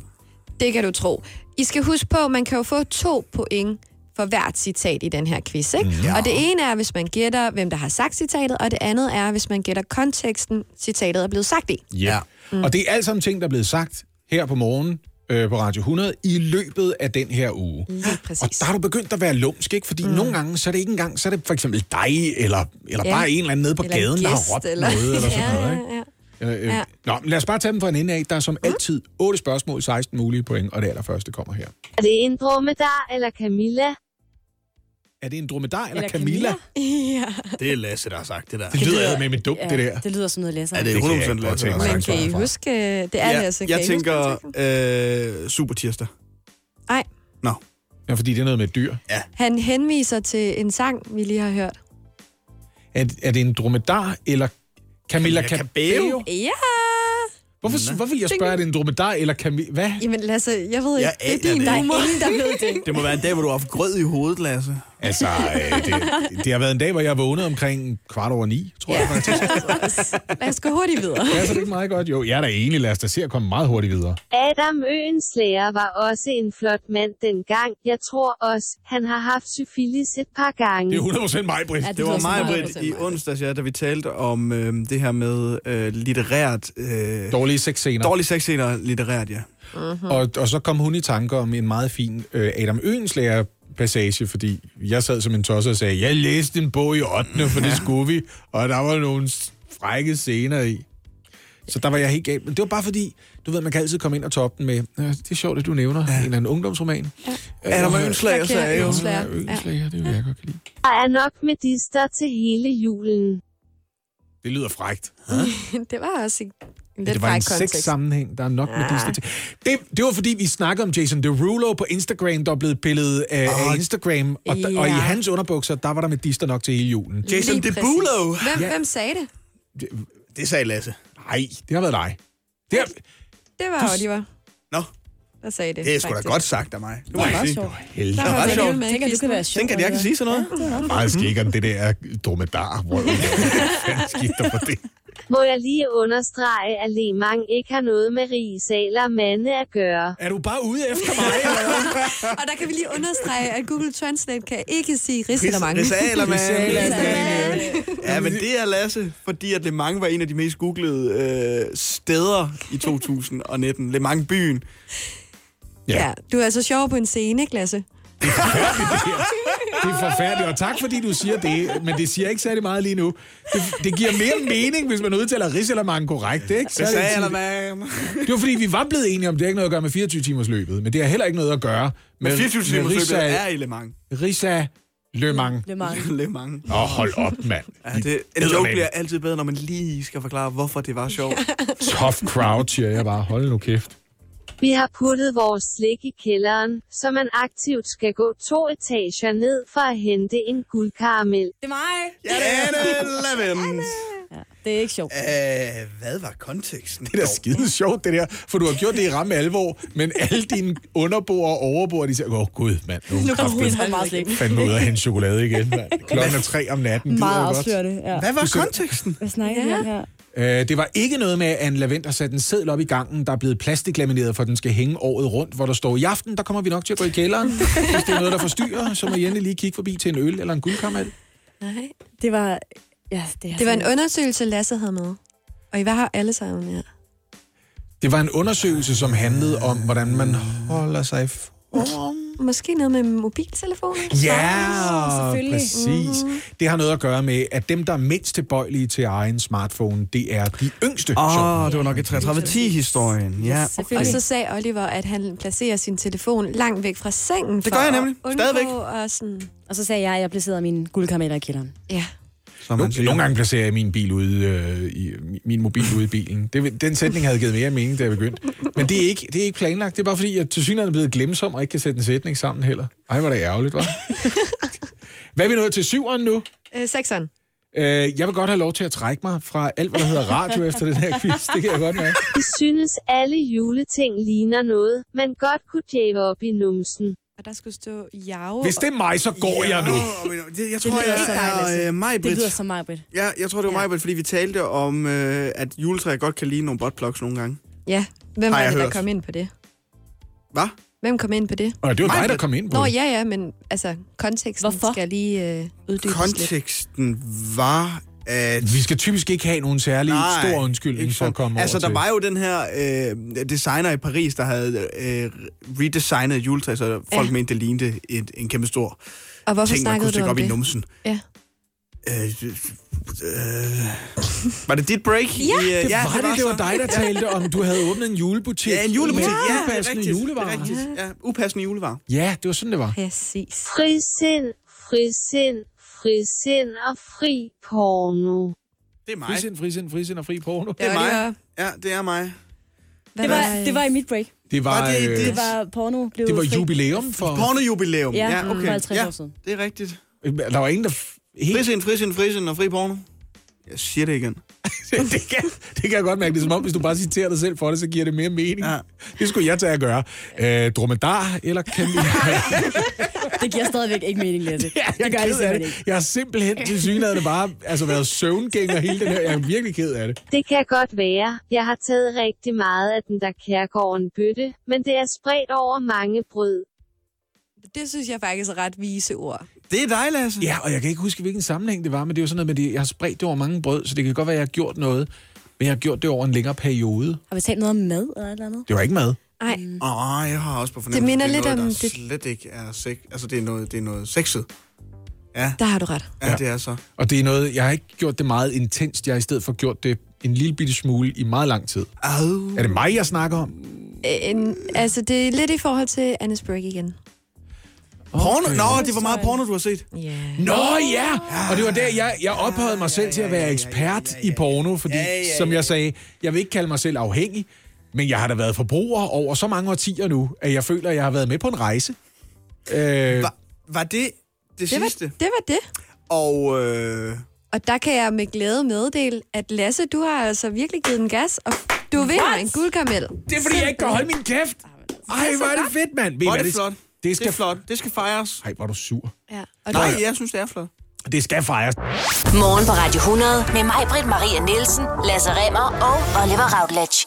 J: Det kan du tro. I skal huske på, at man kan jo få to point for hvert citat i den her quiz. Ikke? Mm. Og det ene er, hvis man gætter, hvem der har sagt citatet, og det andet er, hvis man gætter konteksten, citatet er blevet sagt i.
D: Ja. Mm. Og det er alt sammen ting, der er blevet sagt her på morgen øh, på Radio 100 i løbet af den her uge.
J: Lige præcis.
D: Og der har du begyndt at være lumsk, ikke? Fordi mm. nogle gange, så er det ikke engang, så er det for eksempel dig, eller, eller
J: Ja.
D: bare en eller anden nede på
J: Eller en
D: gaden, der har
J: gæst,
D: råbt
J: eller-
D: noget, eller (laughs) sådan
J: Ja,
D: noget,
J: ja,
D: ikke?
J: ja.
D: Øh, øh.
J: Ja.
D: Nå, men lad os bare tage dem fra en ende af. Der er som altid 8 spørgsmål, 16 mulige point, og det allerførste kommer her.
M: Er det en dromedar eller Camilla?
D: Er det en dromedar eller,
E: Eller
D: Camilla?
E: Camilla? (laughs)
J: Ja.
B: Det er Lasse, der har sagt det der.
D: Det lyder med med dumt, det der.
E: det lyder som noget.
B: Ja, det er
D: Det jeg
B: 100%
D: godt
B: Lasse. der har
J: Men
B: sagt.
J: kan I huske, det er
B: Ja,
J: Lasse. Kan
B: jeg
J: I huske
B: tænker øh, super tirsdag.
J: Nej,
B: Nå.
D: Ja, fordi det er noget med dyr.
J: han henviser til en sang, vi lige har hørt.
D: Er, er det en dromedar eller Camilla
B: Camilla
D: Cabello?
B: Cabello?
J: Ja!
D: Hvorfor, hvorfor vil jeg spørge, er det en dromedar eller Camilla? Hvad?
J: Jamen Lasse, jeg ved
B: Jeg
J: ikke, det er din
B: det ikke.
J: humor.
E: Ingen, der ved det.
B: Det må være en dag, hvor du har haft grød i hovedet, Lasse.
D: Altså, øh, det, det har været en dag, hvor jeg har vågnet omkring kvart over ni, tror jeg faktisk. (laughs)
J: Lad os gå hurtigt videre.
D: Ja, så det ikke meget godt? Jo, jeg er da enig, lad os da se at komme meget hurtigt videre.
M: Adam Øenslæger var også en flot mand dengang. Jeg tror også, han har haft syfilis et par gange.
D: Det er 100% mig, Britt.
E: Ja,
B: Det var
E: lyder som
B: mig,
E: meget.
B: Britt, i onsdags, ja, da vi talte om øh, det her med øh, litterært... Øh,
D: Dårlige sexscener.
B: dårlige sexscener litterært, ja.
D: Og, og så kom hun i tanker om en meget fin øh, Adam Øenslager passage, fordi jeg sad som en tosser og sagde, jeg læste en bog i 8. for det skulle vi, og der var nogle frække scener i. Så der var jeg helt galt. Men det var bare fordi, du ved, man kan altid komme ind og toppe den med, ja, det er sjovt, at du nævner ja. en eller anden ungdomsroman.
B: Ønslager
J: Markerer
B: sagde jo.
J: Ønslager.
D: Ja, Øenslager, det vil jeg godt kan lide.
M: Der er nok medister til hele julen.
D: Det lyder frægt. (laughs)
J: det var også en lidt
D: det var en
J: fræk kontekst.
D: sex-sammenhæng, der er nok med ja. til. Det, det var fordi, vi snakkede om Jason Derulo på Instagram, der er blevet pillet af,
B: Åh,
D: af Instagram, og, ja.
J: ja.
D: og i hans underbukser, der var der med dister nok til hele julen.
B: Jason. Derulo.
J: Hvem,
D: Ja.
J: hvem sagde det?
B: Det sagde Lasse.
D: Nej, det har været dig. Det, er,
J: Det var Oliver,
B: Nå,
J: der sagde det.
B: det er sgu da godt sagt af mig. Det
E: var
B: sige.
E: sjovt.
B: Det var ret sjovt.
E: Jeg tænker, du kan være sjov.
B: Tænk, at jeg kan sige sådan noget.
D: Meget skik om det der dromedar. Hvor skete der for det?
M: Må jeg lige understrege, at Lemang ikke har noget med risaler mande at gøre.
D: Er du bare ude efter mig?
J: Og der kan vi lige understrege, at Google Translate kan ikke sige ris eller mange.
B: Risaler, man.
D: Risaler,
B: Ja, men det er Lasse, fordi at Le Mans var en af de mest googlede øh, steder i 2019. Le Mans byen.
J: Ja, du er altså sjov på en scene, ikke, Lasse?
D: Det er forfærdeligt, og tak fordi du siger det, men det siger ikke særlig meget lige nu. Det, det giver mere mening, hvis man udtaler risalemang korrekt, ikke? Så er det var fordi, vi var blevet enige om, det har ikke noget at gøre med 24 timers løbet, men det har heller ikke noget at gøre med,
B: Men 24 timer
D: Risa,
B: er i Le Mans.
D: Risa Le Mans.
E: Le Mans. (laughs)
B: Le Mans.
D: Åh, oh, hold op, mand.
B: Ja, det, en joke bliver altid bedre, når man lige skal forklare, hvorfor det var sjovt.
D: Tough crowd, siger jeg bare. Hold nu kæft.
M: Vi har puttet vores slik i kælderen, så man aktivt skal gå to etager ned for at hente en guldkaramel.
E: Det er mig.
B: Ja, det er Levens.
E: Ja, det er ikke sjovt.
B: Æh, hvad var konteksten?
D: Det er da skide sjovt, det der. For du har gjort det i ramme alvor, men alle dine underboer og overboer, de siger, åh oh, gud, mand, nu
E: Nu
D: kraften
E: så meget
D: fandme ud af hente chokolade igen, mand. Klokken er tre om natten.
E: Meget afslørende. Ja.
B: Hvad var konteksten?
E: Hvad snakker vi om her?
D: Øh, det var ikke noget med, at en lavend har sat en seddel op i gangen, der er blevet plastiklamineret, for den skal hænge året rundt, hvor der står, i aften, der kommer vi nok til at gå i kælderen. (laughs) Hvis det er noget, der forstyrrer, så må I endelig lige kigge forbi til en øl eller en guldkaramel.
J: Nej.
E: Det var... Ja, det,
J: Det var en undersøgelse, Lasse havde med. Og I var her alle sammen, ja.
D: Det var en undersøgelse, som handlede om, hvordan man holder sig.
J: Måske noget med mobiltelefonen?
D: Ja,
E: selvfølgelig.
D: præcis. Det har noget at gøre med, at dem, der er mindst tilbøjelige til egen smartphone, det er de yngste.
B: Åh, oh, det var nok et 3310-historien. Ja.
J: Og
E: Selvfølgelig.
J: så sagde Oliver, at han placerer sin telefon langt væk fra sengen.
B: Det gør jeg nemlig.
J: For at undgå
B: Stadigvæk.
J: at sådan...
E: Og så sagde jeg, at jeg placerede mine guldkarameller i kælderen.
J: Ja.
B: Som
D: Nogle, nogle gange placerer jeg min bil ude, øh, i, min mobil ude i bilen. Det, den sætning havde givet mere mening, da jeg begyndte. Men det er ikke, det er ikke planlagt. Det er bare fordi, jeg til synligheden er blevet glemsom og ikke kan sætte en sætning sammen heller. Ej, hvor er det ærgerligt, hva'? (laughs) Hvad er vi nået til syveren nu?
J: Øh, sekseren.
D: Øh, jeg vil godt have lov til at trække mig fra alt, hvad der hedder radio efter den her quiz. Det kan jeg godt mærke.
M: Vi synes alle juleting ligner noget, man godt kunne jave op i numsen.
J: Og der skulle stå Jave.
D: Hvis det er mig, så går jeg nu.
B: Det, jeg tror,
E: lyder
B: jeg
E: så
B: er øh, mig,
E: Det lyder som mig, Britt.
B: Ja, jeg tror, det var
J: Ja.
B: mig, fordi vi talte om, øh, at juletræer godt kan ligne nogle buttplugs nogle gange.
J: Ja. Hvem
B: Har
J: var
B: jeg
J: det, der
B: hørt.
J: kom ind på det?
B: Hvad?
J: Hvem kom ind på det?
D: Og det var
B: Mig,
D: dig, der kom ind på
J: Nå,
D: det.
J: ja, ja, men altså, konteksten
E: Hvorfor?
J: skal lige øh, uddybes lidt.
B: Konteksten var, at...
D: Vi skal typisk ikke have nogen særlig
B: Nej,
D: stor undskyldning for at komme
B: Altså,
D: over
B: der
D: til.
B: var jo den her øh, designer i Paris, der havde øh, redesignet et juletræ, så folk
J: Ja.
B: mente, det lignede et, en kæmpe stor
J: Og hvorfor
B: ting, man kunne
J: du
B: stikke
J: om
B: op i
J: det?
B: numsen.
J: Ja.
B: Øh, øh, var det dit break?
J: Ja.
B: I, øh,
D: Det var det, det var
B: så.
D: dig, der talte om, du havde åbnet en julebutik.
B: Ja, en julebutik.
D: Med
B: Ja, det er
D: upassende
B: rigtigt.
D: julevarer.
B: Det er rigtigt. Ja, upassende julevarer.
D: Ja, det var sådan, det var.
J: Præcis.
M: Frisind, frisind, frisind og fri porno.
B: Det er mig.
D: Frisind, frisind, frisind og fri porno.
B: Det er mig. Ja, det er mig.
E: Det var, det var i mit break.
D: Det var,
B: Var det-
D: øh,
B: det-
E: Det var porno. Blev
D: det var
E: fri.
D: jubilæum for...
B: Pornojubilæum.
E: Ja,
B: ja
E: for
B: okay.
E: 50
B: ja,
E: år siden.
B: det er rigtigt.
D: Der var ingen, der... Helt...
B: Frisind, frisind, frisind og fri porno. Jeg siger det igen. (laughs)
D: det, kan, det kan jeg godt mærke. Det er som om, hvis du bare citerer dig selv for det, så giver det mere mening.
B: Ja.
D: Det skulle jeg tage at gøre. Øh, dromedar eller kan vi... (laughs)
E: Det giver stadigvæk ikke mening, Lasse. (laughs)
D: Ja, jeg,
E: det gør
D: er
E: det simpelthen
D: det.
E: ikke.
D: Jeg har simpelthen til synligheden bare altså, været søvngænger hele den her. Jeg er virkelig ked af det.
M: Det kan godt være. Jeg har taget rigtig meget af den der kærgården bøtte, men det er spredt over mange brød.
J: Det synes jeg faktisk er ret vise ord.
B: Det er dig, Lasse.
D: Ja, og jeg kan ikke huske, hvilken sammenhæng det var, men det er jo sådan noget med, det. jeg har spredt det over mange brød, så det kan godt være, at jeg har gjort noget, men jeg har gjort det over en længere periode.
E: Har vi talt noget om mad eller et eller andet?
D: Det var ikke mad.
J: Nej,
B: Åh, oh, jeg har også på fornemmelse,
J: minder
B: det er
J: lidt
B: noget,
J: om
B: der
J: det-
B: slet ikke er sex. Altså, det er noget, det er noget sexet. Ja,
J: der har du ret.
B: ja, det er så.
D: Og det er noget, jeg har ikke gjort det meget intenst, jeg har i stedet for gjort det en lille bitte smule i meget lang tid.
B: Au.
D: Er det mig, jeg snakker om?
J: En, altså, det er lidt i forhold til Annes Break igen.
B: Porno? Nå, det var meget porno, du har set.
J: Ja.
D: Nå ja! Og det var der, jeg, jeg ophøjede mig selv til at være ekspert i porno, fordi,
B: Ja, ja,
D: som
B: ja.
D: jeg sagde, jeg vil ikke kalde mig selv afhængig, men jeg har da været forbruger over så mange årtier nu, at jeg føler, at jeg har været med på en rejse. Øh,
B: Var, var det det,
J: Det
B: sidste?
J: var, det var det.
B: Og øh,
J: Og der kan jeg med glæde meddele, at Lasse, du har altså virkelig givet den gas, og du vinder en guldkaramel.
D: det er fordi, jeg ikke kan holde min kæft. Ej, hvor er det fedt, mand.
B: Hvor er det flot.
D: Det
B: Det
D: skal,
B: er flot. Det skal fejres.
D: Ej, hvor er du sur.
J: Ja. Og
B: Nej, jeg synes, det er flot.
D: Det skal fejres.
A: Morgen på Radio 100 med mig, Britt Maria Nielsen, Lasse Remmer og Oliver Routledge.